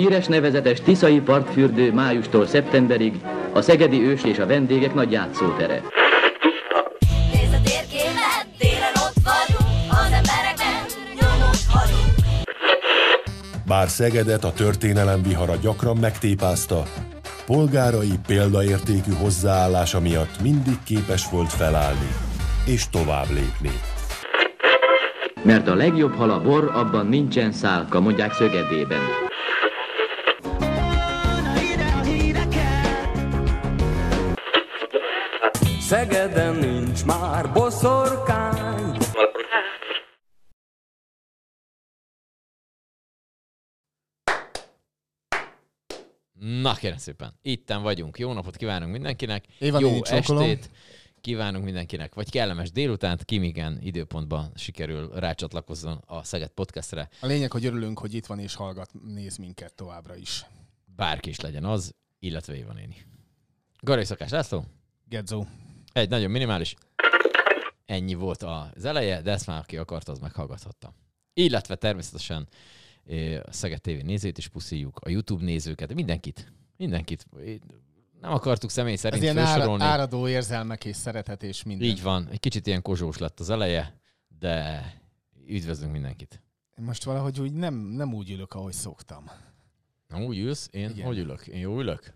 Híres nevezetes Tiszai partfürdő májustól szeptemberig a Szegedi Ős és a vendégek nagy játszótere. Bár Szegedet a történelem vihara gyakran megtépázta, polgárai példaértékű hozzáállása miatt mindig képes volt felállni és tovább lépni. Mert a legjobb hal a bor, abban nincsen szálka, mondják Szögedében. Szegeden nincs már boszorkány. Na kérem szépen, itten vagyunk. Jó napot kívánunk mindenkinek. Éva Jó néni, csókolom. estét kívánunk mindenkinek, vagy kellemes délutánt, ki igen időpontban sikerül rácsatlakozzon a Szeged podcastre. A lényeg, hogy örülünk, hogy itt van és hallgat, néz minket továbbra is. Bárki is legyen az, illetve Éva néni. Garai Szakás László, Gedzó. Egy nagyon minimális. Ennyi volt az eleje, de ezt már aki akart, az meghallgathatta. Illetve természetesen eh, a Szeged TV nézőt is puszíjuk, a YouTube nézőket, mindenkit. Mindenkit. Nem akartuk személy Ez szerint ilyen ára, áradó érzelmek és szeretet és minden. Így van, egy kicsit ilyen kozsós lett az eleje, de üdvözlünk mindenkit. Most valahogy úgy nem, nem úgy ülök, ahogy szoktam. Na úgy ülsz, én Igen. hogy ülök? Én jó ülök?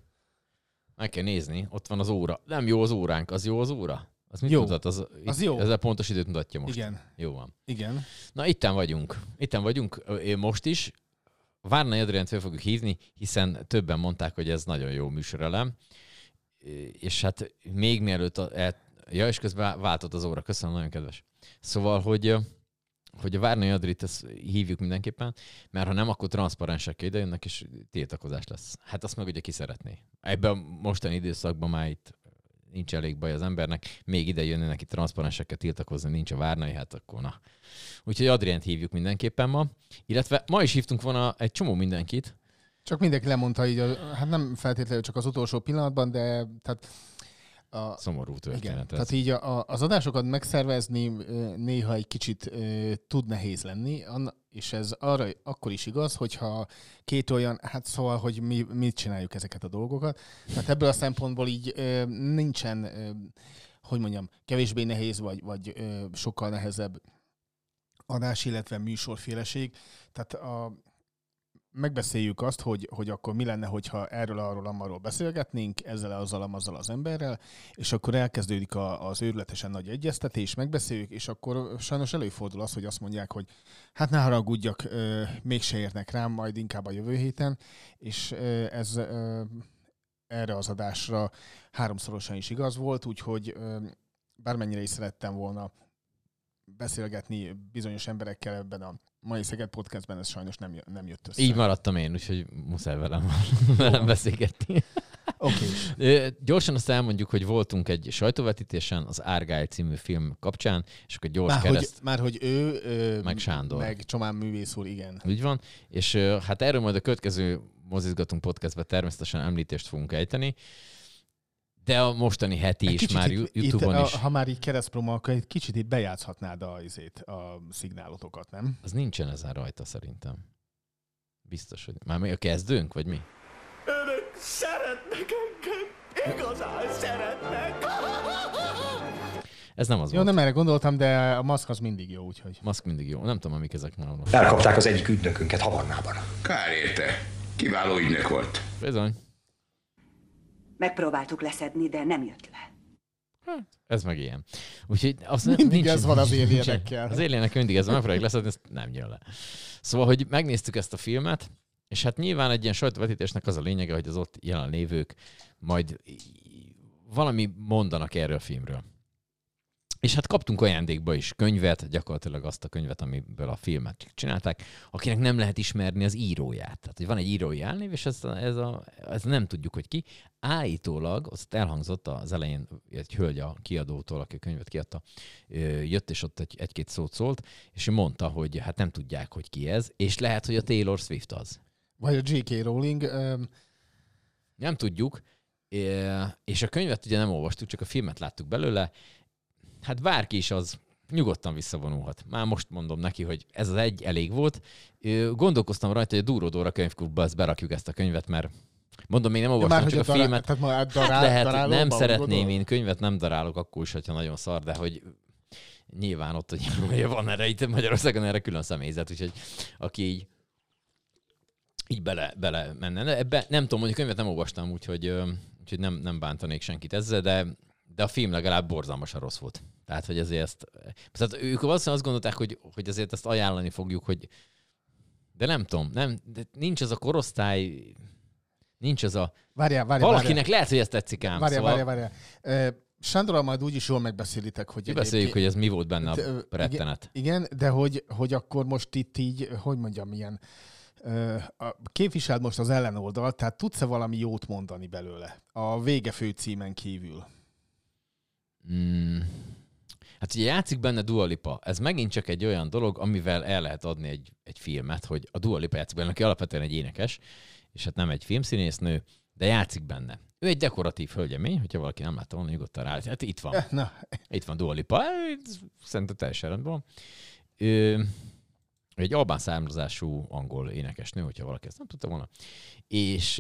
Meg kell nézni, ott van az óra. Nem jó az óránk, az jó az óra? Az mit Jó. mutat? Az, Az jó. Ezzel pontos időt mutatja most. Igen, Jó van. igen. Na, itten vagyunk. Itten vagyunk én most is. Várna Adriánt fel fogjuk hívni, hiszen többen mondták, hogy ez nagyon jó műsorelem. És hát még mielőtt... A, el, ja, és közben váltott az óra. Köszönöm, nagyon kedves. Szóval, hogy hogy a Várnai Adrit ezt hívjuk mindenképpen, mert ha nem, akkor transzparensek idejönnek, és tiltakozás lesz. Hát azt meg ugye ki szeretné. Ebben a mostani időszakban már itt nincs elég baj az embernek, még ide jönne neki transzparensekkel tiltakozni, nincs a Várnai, hát akkor na. Úgyhogy Adrient hívjuk mindenképpen ma, illetve ma is hívtunk volna egy csomó mindenkit, Csak mindenki lemondta így, hát nem feltétlenül csak az utolsó pillanatban, de tehát a, szomorú igen, történet. tehát ez. így a, a, az adásokat megszervezni néha egy kicsit ö, tud nehéz lenni, Anna, és ez arra akkor is igaz, hogyha két olyan, hát szóval, hogy mi mit csináljuk ezeket a dolgokat. Tehát ebből a szempontból így ö, nincsen, ö, hogy mondjam, kevésbé nehéz, vagy, vagy ö, sokkal nehezebb adás, illetve műsorféleség. Tehát a, megbeszéljük azt, hogy, hogy akkor mi lenne, hogyha erről, arról, amarról beszélgetnénk, ezzel, azzal, amazzal az emberrel, és akkor elkezdődik a, az őrületesen nagy egyeztetés, megbeszéljük, és akkor sajnos előfordul az, hogy azt mondják, hogy hát ne haragudjak, ö, mégse érnek rám, majd inkább a jövő héten, és ö, ez ö, erre az adásra háromszorosan is igaz volt, úgyhogy ö, bármennyire is szerettem volna beszélgetni bizonyos emberekkel ebben a mai Szeged podcastben, ez sajnos nem, nem jött össze. Így maradtam én, úgyhogy muszáj velem, velem beszélgetni. Oké. Ö, Gyorsan azt elmondjuk, hogy voltunk egy sajtóvetítésen az Argyle című film kapcsán, és akkor gyors Már hogy, kereszt, már hogy ő, ö, Meg Sándor. meg Csomán művész úr, igen. úgy van, és hát erről majd a következő mozizgatunk podcastben természetesen említést fogunk ejteni, de a mostani heti Egy is már itt- YouTube-on itt, is. A, ha már így keresztpromo, akkor egy kicsit itt bejátszhatnád a, izét, a szignálotokat, nem? Az nincsen ezen rajta szerintem. Biztos, hogy... Már mi a kezdőnk, vagy mi? Önök szeretnek engem, igazán szeretnek. Ez nem az Jó, volt. nem erre gondoltam, de a maszk az mindig jó, úgyhogy. Maszk mindig jó. Nem tudom, mik ezek már most. Elkapták az egyik ügynökünket Havannában. Kár érte. Kiváló ügynök volt. Bizony. Megpróbáltuk leszedni, de nem jött le. Ez meg ilyen. Úgyhogy az Mindig nincs, ez van az alienekkel. Az alienek mindig ez van, megpróbálják leszedni, ezt nem jön le. Szóval, hogy megnéztük ezt a filmet, és hát nyilván egy ilyen sajtóvetítésnek az a lényege, hogy az ott jelen lévők majd valami mondanak erről a filmről. És hát kaptunk ajándékba is könyvet, gyakorlatilag azt a könyvet, amiből a filmet csinálták, akinek nem lehet ismerni az íróját. Tehát, hogy van egy írói elnév, és ez, a, ez, a, ez nem tudjuk, hogy ki. Állítólag, azt elhangzott az elején egy hölgy a kiadótól, aki a könyvet kiadta, jött, és ott egy, egy-két szót szólt, és ő mondta, hogy hát nem tudják, hogy ki ez, és lehet, hogy a Taylor Swift az. Vagy a J.K. Rowling, öm, Nem tudjuk, és a könyvet ugye nem olvastuk, csak a filmet láttuk belőle. Hát bárki is az, nyugodtan visszavonulhat. Már most mondom neki, hogy ez az egy elég volt. Gondolkoztam rajta, hogy a Dúró Dóra könyvklubba ezt berakjuk ezt a könyvet, mert mondom, még nem olvastam már, csak a hogy a dará- filmet. tehát darál- hát lehet, darálóba nem szeretném, én könyvet nem darálok akkor is, hogyha nagyon szar, de hogy nyilván ott, hogy van erre, itt Magyarországon erre külön személyzet, úgyhogy aki így így bele, bele menne. Ebbe, nem tudom, mondjuk könyvet nem olvastam, úgyhogy, úgyhogy nem, nem bántanék senkit ezzel, de, de a film legalább borzalmasan rossz volt. Tehát, hogy ezért ezt... Tehát ők valószínűleg azt gondolták, hogy, hogy azért ezt ajánlani fogjuk, hogy de nem tudom, nem, de nincs az a korosztály, nincs az a... Várjál, várjál, Valakinek várjál. lehet, hogy ez tetszik ám. Várjál, szóval várjál, várjál. Sándorral majd úgyis jól megbeszélitek, hogy... Beszéljük, hogy egyébként- ez mi volt benne ö, a rettenet. Igen, igen, de hogy, hogy akkor most itt így, hogy mondjam, ilyen képviseld most az ellenoldalt, tehát tudsz-e valami jót mondani belőle? A vége főcímen kívül. Mm. Hát ugye játszik benne Dua Lipa. Ez megint csak egy olyan dolog, amivel el lehet adni egy, egy filmet, hogy a Dua Lipa játszik benne, aki alapvetően egy énekes, és hát nem egy filmszínésznő, de játszik benne. Ő egy dekoratív hölgyemény, hogyha valaki nem látta volna, nyugodtan rá. Hát itt van. Na, Itt van Dua Lipa. Szerintem teljesen rendben van. Ő, egy albán származású angol énekesnő, hogyha valaki ezt nem tudta volna. És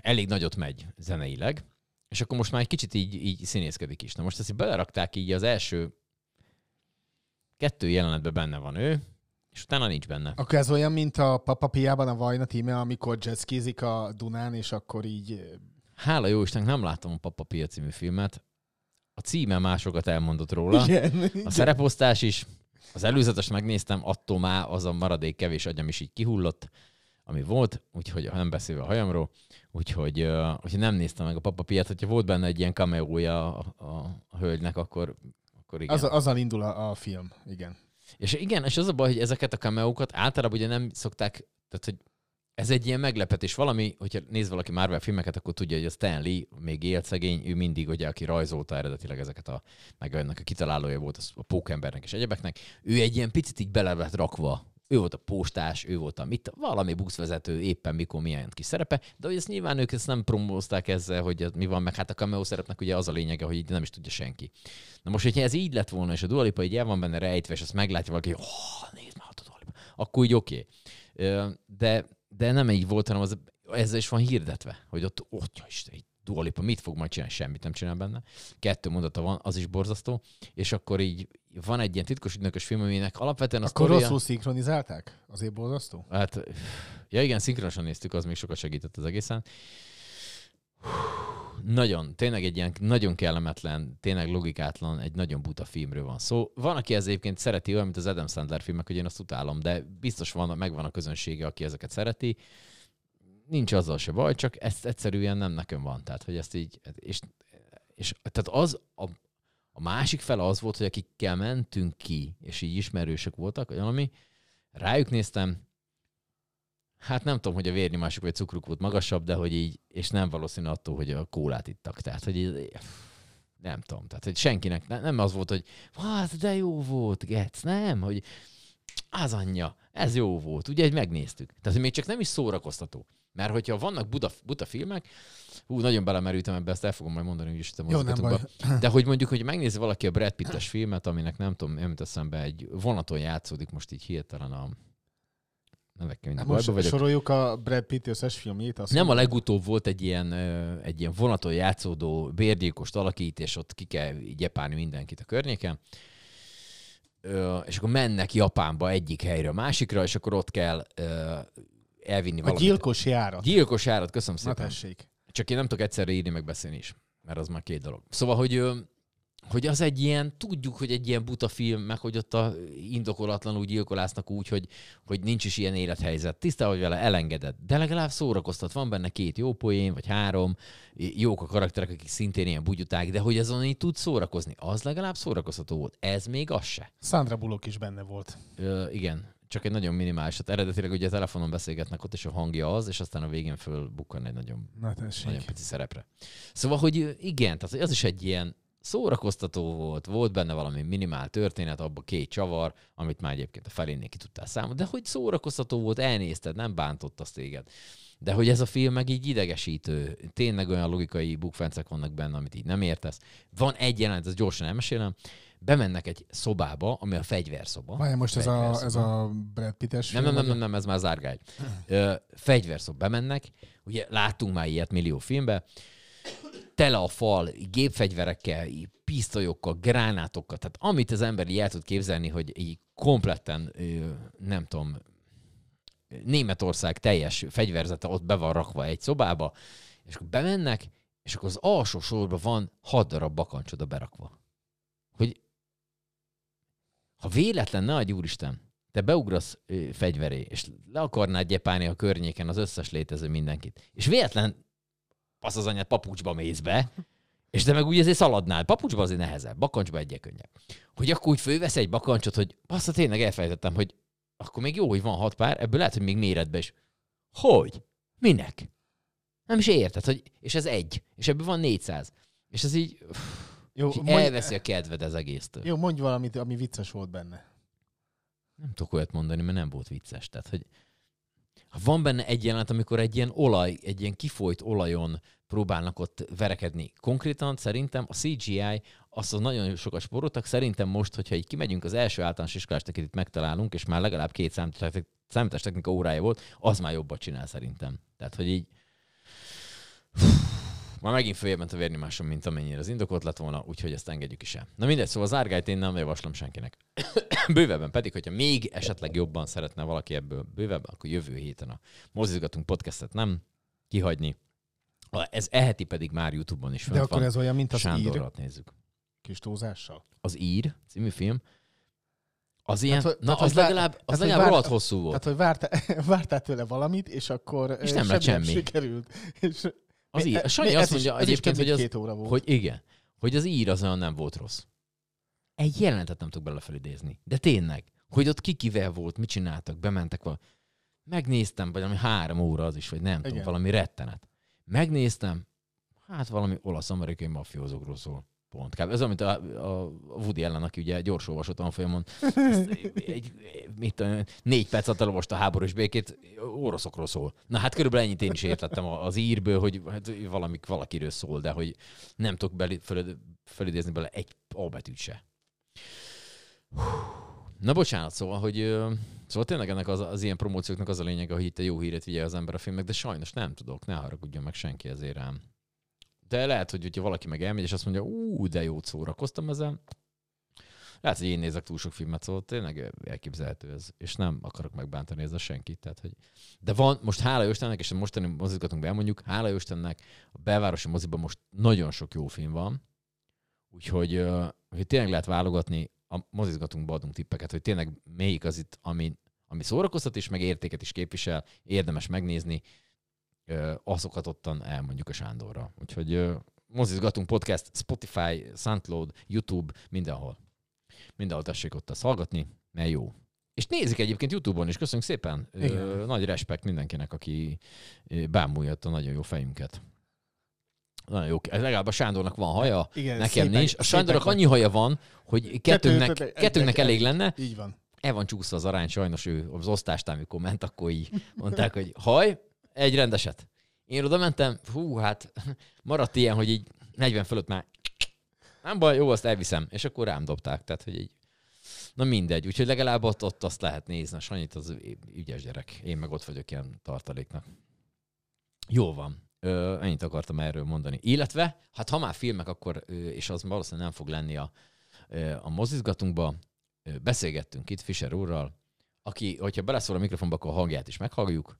elég nagyot megy zeneileg, és akkor most már egy kicsit így, így színészkedik is. Na most ezt így belerakták így az első kettő jelenetben benne van ő, és utána nincs benne. akkor ez olyan, mint a Papa Piában a Vajna tíme, amikor jazzkizik a Dunán, és akkor így... Hála jó Istennek nem láttam a Papa Pia című filmet. A címe másokat elmondott róla. Igen, A szereposztás is. Az előzetes megnéztem, attól már az a maradék kevés agyam is így kihullott, ami volt, úgyhogy nem beszélve a hajamról, úgyhogy, uh, úgyhogy nem néztem meg a Papa Piát, hogyha volt benne egy ilyen cameója a, a, a hölgynek, akkor, akkor igen. Az, azzal indul a, a film, igen. És igen, és az a baj, hogy ezeket a cameókat általában ugye nem szokták, tehát hogy ez egy ilyen meglepetés. Valami, hogyha néz valaki Marvel filmeket, akkor tudja, hogy a Stan Lee még élt szegény, ő mindig, ugye, aki rajzolta eredetileg ezeket a, meg ennek a kitalálója volt a pókembernek és egyebeknek, ő egy ilyen picit így bele lett rakva. Ő volt a postás, ő volt a mit, valami buszvezető, éppen mikor milyen kis szerepe, de hogy ezt nyilván ők ezt nem promózták ezzel, hogy ez mi van, meg hát a cameo szerepnek ugye az a lényege, hogy így nem is tudja senki. Na most, hogyha ez így lett volna, és a Dua Lipa így el van benne rejtve, és azt meglátja valaki, hogy oh, nézd már ott a Dua Lipa, akkor így oké. Okay. De, de nem így volt, hanem az, ezzel is van hirdetve, hogy ott, ott ja, Isten, így Dua Lipa mit fog majd csinálni, semmit nem csinál benne. Kettő mondata van, az is borzasztó, és akkor így van egy ilyen titkos ügynökös film, aminek alapvetően a Akkor sztoria... rosszul szinkronizálták? Azért borzasztó? Hát, ja igen, szinkronosan néztük, az még sokat segített az egészen. Nagyon, tényleg egy ilyen nagyon kellemetlen, tényleg logikátlan, egy nagyon buta filmről van szó. Van, aki ez egyébként szereti, olyan, mint az Adam Sandler filmek, hogy én azt utálom, de biztos van, megvan a közönsége, aki ezeket szereti. Nincs azzal se baj, csak ezt egyszerűen nem nekem van. Tehát, hogy ezt így, és, és tehát az, a, a másik fele az volt, hogy akikkel mentünk ki, és így ismerősök voltak, vagy valami, rájuk néztem, Hát nem tudom, hogy a vérnyomásuk vagy cukruk volt magasabb, de hogy így, és nem valószínű attól, hogy a kólát ittak. Tehát, hogy így, nem tudom, tehát, hogy senkinek ne- nem az volt, hogy hát de jó volt, Getsz, nem, hogy az anyja, ez jó volt, ugye, egy megnéztük. Tehát, hogy még csak nem is szórakoztató. Mert hogyha vannak buda, buta filmek, hú, nagyon belemerültem ebbe, ezt el fogom majd mondani, hogy is a Jó, nem. De hogy mondjuk, hogy megnézi valaki a Brad Pittes filmet, aminek nem tudom, nem jut eszembe, egy vonaton játszódik most így hirtelen a nevekkel minden Hát Most bajba vagyok. soroljuk a Brad Pitt összes filmjét. Azt Nem a mondom. legutóbb volt egy ilyen, egy ilyen vonaton játszódó bérgyilkost alakít, és ott ki kell gyepálni mindenkit a környéken. És akkor mennek Japánba egyik helyre a másikra, és akkor ott kell elvinni A valamit. gyilkos járat. Gyilkos járat, köszönöm Na szépen. tessék. Csak én nem tudok egyszerre írni, meg beszélni is, mert az már két dolog. Szóval, hogy, hogy az egy ilyen, tudjuk, hogy egy ilyen buta film, meg hogy ott a indokolatlanul gyilkolásznak úgy, hogy, hogy nincs is ilyen élethelyzet. Tiszta vagy vele, elengeded. De legalább szórakoztat. Van benne két jó poén, vagy három, jók a karakterek, akik szintén ilyen bugyuták, de hogy azon így tud szórakozni, az legalább szórakoztató volt. Ez még az se. Sandra Bullock is benne volt. Ö, igen, csak egy nagyon minimális. Hát eredetileg ugye a telefonon beszélgetnek ott, és a hangja az, és aztán a végén fölbukkan egy nagyon Na tessék. nagyon pici szerepre. Szóval, hogy igen, tehát az is egy ilyen szórakoztató volt, volt benne valami minimál történet, abban két csavar, amit már egyébként a felénél ki tudtál számolni, de hogy szórakoztató volt, elnézted, nem bántott azt téged. De hogy ez a film meg így idegesítő, tényleg olyan logikai bukfencek vannak benne, amit így nem értesz. Van egy jelenet, ezt gyorsan elmesélem, bemennek egy szobába, ami a fegyverszoba. Várj, most ez a, Fegyverszoba. ez a Brad Pitt-es Nem, nem, nem, nem, nem, ez már zárgány. Ö, Fegyverszob bemennek, ugye láttunk már ilyet millió filmbe, tele a fal gépfegyverekkel, pisztolyokkal, gránátokkal, tehát amit az ember így el tud képzelni, hogy így kompletten, nem tudom, Németország teljes fegyverzete ott be van rakva egy szobába, és akkor bemennek, és akkor az alsó sorban van hat darab bakancs oda berakva. Hogy ha véletlen, ne adj úristen, te beugrasz ö, fegyveré, és le akarnád gyepálni a környéken az összes létező mindenkit, és véletlen az az anyád papucsba mész be, és te meg úgy azért szaladnál. Papucsba azért nehezebb, bakancsba egyre könnyebb. Hogy akkor úgy fölvesz egy bakancsot, hogy bassza tényleg elfelejtettem, hogy akkor még jó, hogy van hat pár, ebből lehet, hogy még méretbe is. Hogy? Minek? Nem is érted, hogy, és ez egy, és ebből van 400. És ez így, Jó, és mondj- elveszi a kedved az egésztől. Jó, mondj valamit, ami vicces volt benne. Nem tudok olyat mondani, mert nem volt vicces. Tehát, hogy ha van benne egy jelenet, amikor egy ilyen olaj, egy ilyen kifolyt olajon próbálnak ott verekedni. Konkrétan szerintem a CGI, azt az nagyon sokat spóroltak. Szerintem most, hogyha így kimegyünk az első általános iskolásnak, akit itt megtalálunk, és már legalább két számítás- számítástechnika órája volt, az már jobbat csinál szerintem. Tehát, hogy így már megint följebb ment a vérnyomásom, mint amennyire az indokolt lett volna, úgyhogy ezt engedjük is el. Na mindegy, szóval az árgályt én nem javaslom senkinek. bővebben pedig, hogyha még esetleg jobban szeretne valaki ebből bővebben, akkor jövő héten a mozizgatunk podcastet nem kihagyni. Ez eheti pedig már YouTube-on is De fönt akkor van. ez olyan, mint az ír, Sándorrat nézzük. kis túlzással. Az Ír című film, az ilyen, hogy- na hogy az legalább, az hogy legalább vár- rohadt hosszú volt. Tehát, hogy vártál, vártál tőle valamit, és akkor És nem lett semmi semmi. sikerült. És Az ír, e- a Sanyi mi- azt mondja is egyébként, hogy, az, óra volt. hogy igen, hogy az ír az olyan nem volt rossz. Egy jelenetet nem tudok bele felidézni. De tényleg, hogy ott ki kivel volt, mit csináltak, bementek val. Megnéztem, vagy valami három óra az is, vagy nem tudom, Igen. valami rettenet. Megnéztem, hát valami olasz-amerikai mafiózókról szól. Pont. Kb. Ez amit a, a Woody ellen, aki ugye gyors olvasott a folyamon, azt egy, mit tudom, négy perc alatt elolvasta a háborús békét, oroszokról szól. Na hát körülbelül ennyit én is értettem az írből, hogy hát valami, valakiről szól, de hogy nem tudok beli, föl, felidézni bele egy A betűt se. Na bocsánat, szóval, hogy szóval tényleg ennek az, az ilyen promócióknak az a lényege, hogy itt a jó híret vigye az ember a filmnek, de sajnos nem tudok, ne haragudjon meg senki ezért rám. De lehet, hogy hogyha valaki meg elmegy, és azt mondja, ú, de jót szórakoztam ezen, lehet, hogy én nézek túl sok filmet, szóval tényleg elképzelhető ez, és nem akarok megbántani ezzel senkit. Tehát, hogy... De van, most hála Istennek, és a mostani mozizgatunk be, elmondjuk, hála Istennek, a belvárosi moziban most nagyon sok jó film van, úgyhogy hogy tényleg lehet válogatni, a mozizgatunkba adunk tippeket, hogy tényleg melyik az itt, ami, ami szórakoztat is, meg értéket is képvisel, érdemes megnézni, azokat ottan elmondjuk a Sándorra. Úgyhogy mozizgatunk podcast, Spotify, Soundcloud, YouTube, mindenhol. Mindenhol tessék ott azt hallgatni, mert jó. És nézik egyébként YouTube-on is, köszönjük szépen. Ö, nagy respekt mindenkinek, aki bámulja a nagyon jó fejünket. Nagyon jó. Ez legalább a Sándornak van haja, Igen, nekem szépen- nincs. A szépen Sándornak van. annyi haja van, hogy kettőnknek, kettőnknek elég lenne. Így van. El van csúszva az arány, sajnos ő az osztástán, amikor ment, akkor így mondták, hogy haj, egy rendeset. Én oda mentem, hú, hát maradt ilyen, hogy így 40 fölött már nem baj, jó, azt elviszem. És akkor rám dobták, tehát hogy így Na mindegy, úgyhogy legalább ott, ott azt lehet nézni. Sanyit az ügyes gyerek. Én meg ott vagyok ilyen tartaléknak. Jó van. Ö, ennyit akartam erről mondani. Illetve, hát ha már filmek, akkor, és az valószínűleg nem fog lenni a, a mozizgatunkba, beszélgettünk itt Fischer úrral, aki, hogyha beleszól a mikrofonba, akkor a hangját is meghalljuk.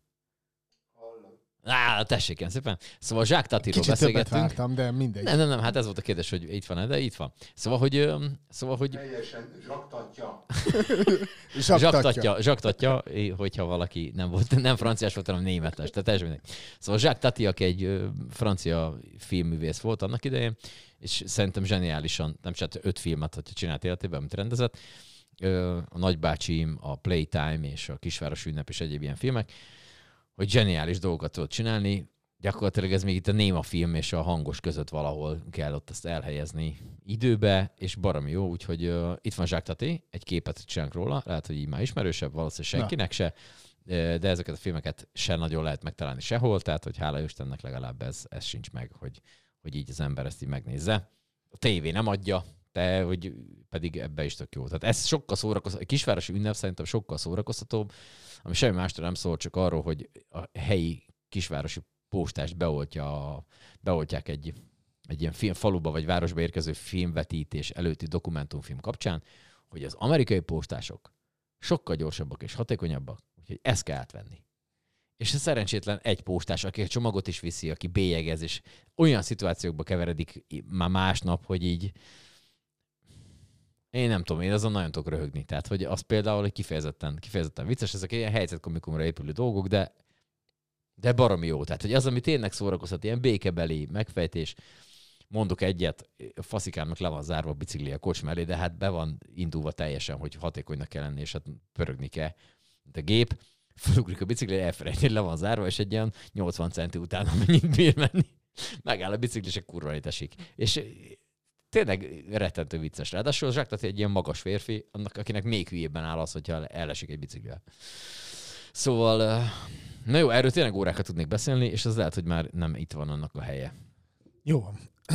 Á, tessék, ilyen szépen. Szóval Zsák Tatiról Kicsit többet beszélgettünk. vártam, de mindegy. Nem, nem, nem, hát ez volt a kérdés, hogy itt van de itt van. Szóval, hogy, szóval, hogy Teljesen zsaktatja. Zsaktatja. zsaktatja, hogyha valaki nem volt, nem franciás volt, hanem németes. Tehát teljesen mindegy. Szóval Jacques Tati, aki egy francia filmművész volt annak idején, és szerintem zseniálisan, nem csak öt filmet, hogyha csinált életében, amit rendezett, a Nagybácsim, a Playtime és a Kisváros ünnep és egyéb ilyen filmek, hogy zseniális dolgokat tudott csinálni, gyakorlatilag ez még itt a néma film és a hangos között valahol kell ott ezt elhelyezni időbe, és baromi jó, úgyhogy uh, itt van Jacques Tati, egy képet csinálunk róla, lehet, hogy így már ismerősebb, valószínűleg senkinek se, de ezeket a filmeket se nagyon lehet megtalálni sehol, tehát hogy hála Istennek legalább ez, ez sincs meg, hogy, hogy így az ember ezt így megnézze. A tévé nem adja, te, hogy pedig ebbe is tök jó. Tehát ez sokkal szórakoztató, egy kisvárosi ünnep szerintem sokkal szórakoztatóbb, ami semmi másról nem szól, csak arról, hogy a helyi kisvárosi postást beoltja, a- beoltják egy, egy ilyen film, faluba vagy városba érkező filmvetítés előtti dokumentumfilm kapcsán, hogy az amerikai postások sokkal gyorsabbak és hatékonyabbak, úgyhogy ezt kell átvenni. És a szerencsétlen egy postás, aki a csomagot is viszi, aki bélyegez, és olyan szituációkba keveredik már másnap, hogy így én nem tudom, én azon nagyon tudok röhögni. Tehát, hogy az például egy kifejezetten, kifejezetten vicces, ezek ilyen helyzetkomikumra épülő dolgok, de de baromi jó. Tehát, hogy az, ami tényleg szórakoztat, ilyen békebeli megfejtés, mondok egyet, a faszikámnak le van zárva a bicikli a kocsma elé, de hát be van indulva teljesen, hogy hatékonynak kell lenni, és hát pörögni kell. A gép, felugrik a bicikli, elfelejt, hogy le van zárva, és egy ilyen 80 centi után, amennyit bír menni, megáll a bicikli, és kurva esik. És tényleg rettentő vicces. Ráadásul Zsák tehát egy ilyen magas férfi, annak, akinek még hülyében áll az, hogyha elesik egy biciklivel. Szóval, na jó, erről tényleg órákat tudnék beszélni, és az lehet, hogy már nem itt van annak a helye. Jó.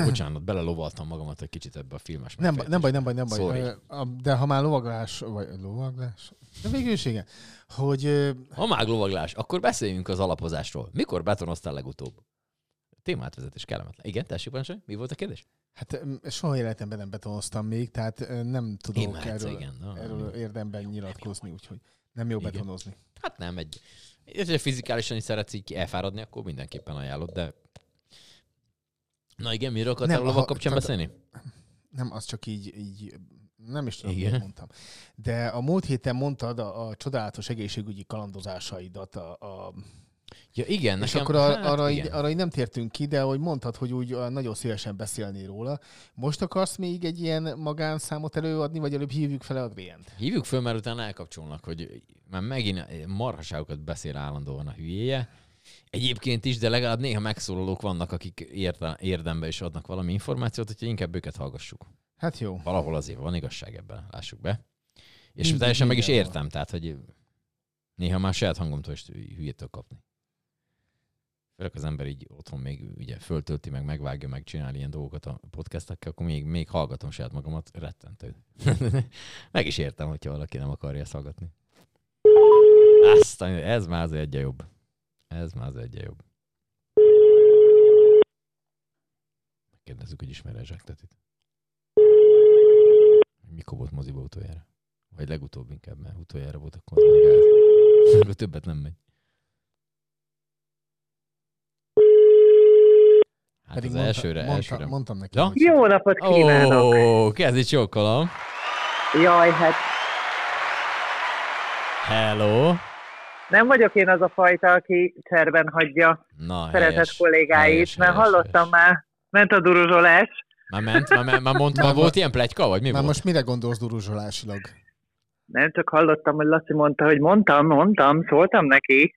Bocsánat, belelovaltam magamat egy kicsit ebbe a filmes Nem, baj, nem baj, nem baj, nem Sorry. baj. A- De ha már lovaglás, vagy lovaglás, de végül is igen, hogy Ha már lovaglás, akkor beszéljünk az alapozásról. Mikor betonoztál legutóbb? Témátvezetés kellemetlen. Igen, tessék, parancsolj. Mi volt a kérdés? Hát soha életemben nem betonoztam még, tehát nem tudok Imádsz, erről, igen. Na, erről érdemben nyilatkozni, úgyhogy nem jó Igen. betonozni. Hát nem, egy... Ha fizikálisan is szeretsz így elfáradni, akkor mindenképpen ajánlod, de... Na igen, miről akartál Nem, a kapcsán beszélni? Nem, az csak így, így nem is tudom, Igen. mondtam. De a múlt héten mondtad a, a csodálatos egészségügyi kalandozásaidat a, a Ja igen, És nekem... akkor a, hát arra, igen. így, arra így nem tértünk ki, de hogy mondtad, hogy úgy nagyon szívesen beszélni róla. Most akarsz még egy ilyen magánszámot előadni, vagy előbb hívjuk fel Adrient? Hívjuk föl, mert utána elkapcsolnak, hogy már megint marhaságokat beszél állandóan a hülyéje. Egyébként is, de legalább néha megszólalók vannak, akik érte, érdembe is adnak valami információt, hogyha inkább őket hallgassuk. Hát jó. Valahol azért van igazság ebben, lássuk be. És Mindig teljesen meg is értem, tehát, hogy néha már saját hangomtól is hülyétől kapni. Főleg az ember így otthon még ugye föltölti, meg megvágja, meg csinál ilyen dolgokat a podcastekkel, akkor még, még hallgatom saját magamat, rettentő. meg is értem, hogyha valaki nem akarja ezt hallgatni. Aztán ez már az egye jobb. Ez már az egye jobb. Kérdezzük, hogy ismer-e Zsáktetit. Mikor volt moziba utoljára? Vagy legutóbb inkább, mert utoljára volt. Akkor többet nem megy. Hát Pedig az mondta- elsőre, mondta- elsőre. mondtam neki, Ja? Jó napot kívánok! Ó, kezd itt sokkolom. Jaj, hát Hello. nem vagyok én az a fajta, aki cserben hagyja Na, szeretett helyes. kollégáit, helyes, mert helyes, hallottam már, ment a duruzsolás. Már ment? Már, már, már, mond, Már- volt ilyen plegyka, vagy mi Már volt? most mire gondolsz duruzsolásilag? Nem csak hallottam, hogy Laci mondta, hogy mondtam, mondtam, szóltam neki.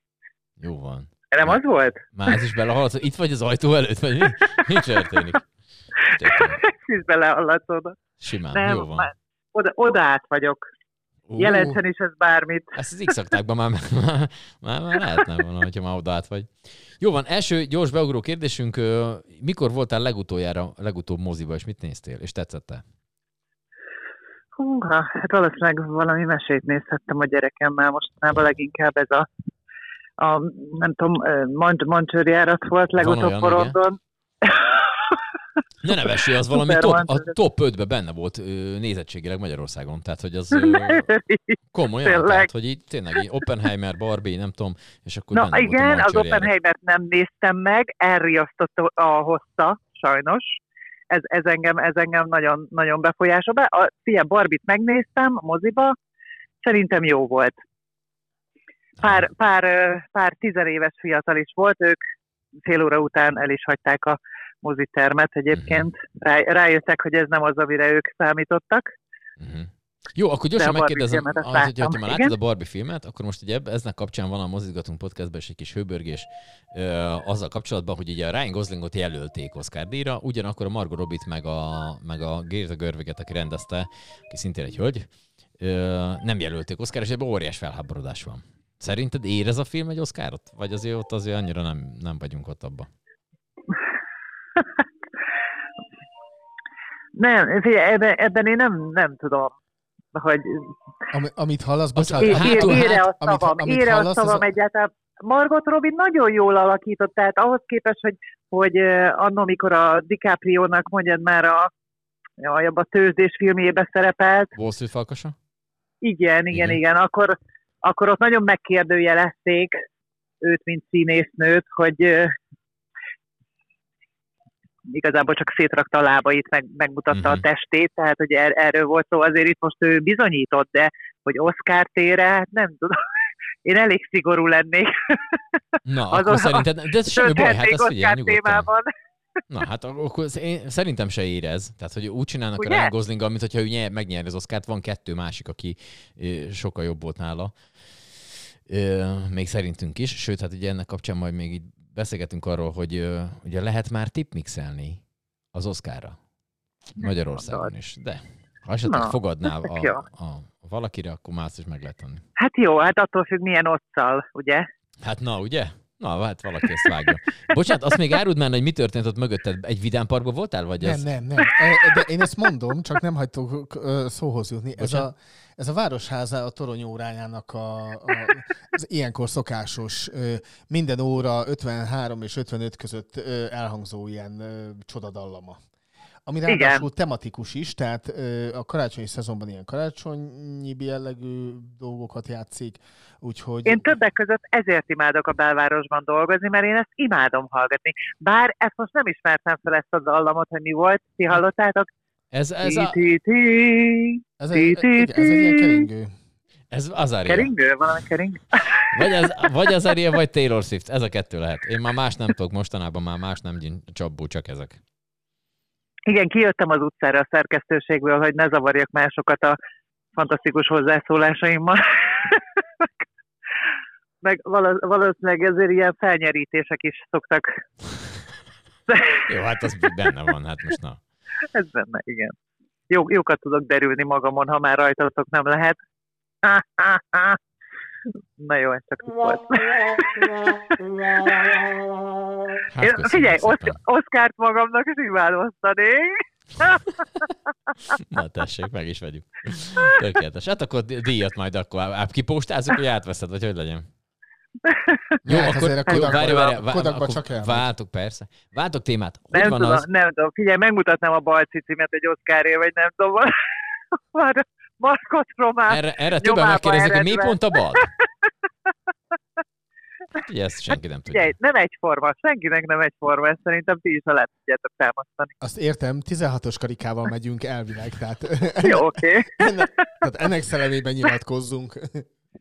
Jó van. Nem az volt? Már ez is belehallott, itt vagy az ajtó előtt, vagy mi? Mi történik? Ez is belehallatszott. Simán, Nem, jó van. már oda, oda át vagyok. Ú, Jelentsen is ez bármit. Ezt az x már, már, már, már, lehetne volna, hogyha már oda át vagy. Jó van, első gyors beugró kérdésünk. Mikor voltál legutoljára, legutóbb moziba, és mit néztél? És tetszette? Húha, hát valószínűleg valami mesét nézhettem a gyerekemmel mostanában leginkább ez a, a nem tudom, Mancs- Mancsőrjárat volt legutóbb porondon. Ne nevessél, az valami top, a top 5-be benne volt nézettségileg Magyarországon. Tehát, hogy az komolyan, Tényleg. tehát, hogy így tényleg így Oppenheimer, Barbie, nem tudom, és akkor Na igen, az. Oppenheimert nem néztem meg, elriasztott a hossza, sajnos. Ez, ez, engem, ez engem nagyon, nagyon befolyásol. Be. A Fia Barbit megnéztem a moziba, szerintem jó volt. Pár, pár, pár tizenéves fiatal is volt, ők fél óra után el is hagyták a mozitermet egyébként. Rá, rájöttek, hogy ez nem az, amire ők számítottak. Mhm. Jó, akkor gyorsan megkérdezem, az, hogy, ha már láttad a Barbie filmet, akkor most ugye eznek kapcsán van a Mozizgatunk podcastben is egy kis hőbörgés ö, azzal kapcsolatban, hogy ugye a Ryan Goslingot jelölték Oscar díjra, ugyanakkor a Margot Robbie-t meg a, meg a Greta Gerwiget, aki rendezte, aki szintén egy hölgy, ö, nem jelölték Oscar, és ebben óriás felháborodás van. Szerinted ér ez a film egy Oscarot? Vagy azért ott azért annyira nem, nem vagyunk ott abban? Nem, figyelj, ebben, ebben én nem, nem tudom, hogy Ami, amit hallasz, bocsánat, ír, hátul, ír-e hát, a amit- szavam, amit ír-e a hallasz, az szavam a- egyáltalán. Margot Robin nagyon jól alakított, tehát ahhoz képest, hogy, hogy annó, mikor a DiCaprio-nak mondjad már a, jaj, abba a tőzsdés filmjébe szerepelt, Wall Street falkasa? igen, Igen. igen, igen akkor, akkor ott nagyon megkérdőjelezték őt, mint színésznőt, hogy igazából csak szétrakta a lábait, meg, megmutatta Mhm. a testét, tehát hogy er, erről volt szó, azért itt most ő bizonyított, de hogy Oscar tére, hát nem tudom. Én elég szigorú lennék. Na, Azon- akkor szerinted, de ez semmi baj, hát ezt figyelj témában. Na, hát akkor én szerintem se érez. Tehát, hogy úgy csinálnak Ugye? a Ryan Goslinggal, mint hogyha ő nyer, megnyeri az Oscárt, van kettő másik, aki sokkal jobb volt nála. Még szerintünk is, sőt, hát ugye ennek kapcsán majd még így beszélgetünk arról, hogy ugye lehet már tipmixelni az Oscarra. Magyarországon is. De ha esetleg Na, fogadnál a, jó. a, valakire, akkor azt is meg lehet tenni. Hát jó, hát attól függ, milyen otccal, ugye? Hát na, ugye? Na, hát valaki ezt vágja. Bocsánat, azt még áruld már, hogy mi történt ott mögötted. Egy vidámparkban voltál, vagy Nem, ez? nem, nem. E, De én ezt mondom, csak nem hagytok szóhoz jutni. Ez a, ez a Városháza a torony órájának a, a, az ilyenkor szokásos minden óra 53 és 55 között elhangzó ilyen csodadallama. Ami ráadásul tematikus is, tehát ö, a karácsonyi szezonban ilyen karácsonyi jellegű dolgokat játszik, úgyhogy... Én többek között ezért imádok a belvárosban dolgozni, mert én ezt imádom hallgatni. Bár ezt most nem ismertem fel ezt a dallamot, hogy mi volt, ti hallottátok? Ez, ez, a. Ez egy, igen, ez egy ilyen keringő. ez az Aria. Keringő? Valami keringő? Vagy az, vagy az Aria, vagy Taylor Swift. Ez a kettő lehet. Én már más nem tudok mostanában, már más nem gyűn- csapból, csak ezek. Igen, kijöttem az utcára a szerkesztőségből, hogy ne zavarjak másokat a fantasztikus hozzászólásaimmal. Meg való- valószínűleg ezért ilyen felnyerítések is szoktak. Jó, hát az benne van, hát most na. Ez benne, igen. Jó, jókat tudok derülni magamon, ha már rajtatok nem lehet. Na jó, ez csak volt. Hát Én, figyelj. Oszk- Oszkárt magamnak simán osztanék. Na tessék, meg is vegyük. Tökéletes. Hát akkor díjat majd akkor áp kipóstázzuk, hogy átveszed, vagy hogy legyen. Jó, Hát akkor azért a Kodakba- várj, várj, várj, Kodakba akkor csak elmegy. váltok, persze. Váltok témát. Hogy Nem van tudom, az? nem tudom. Figyelj, megmutatnám a balcicimet egy Oszkáré, vagy nem tudom. Már Markot Román. Erre, erre többen megkérdezik, hogy mi pont a bal? Hát ugye ezt senki nem tudja. Figyelj, nem egyforma, senkinek nem egyforma, ezt szerintem ti is alá tudjátok támasztani. Azt értem, 16-os karikával megyünk elvileg, tehát, Jó, oké. ennek, tehát ennek szellemében nyilatkozzunk.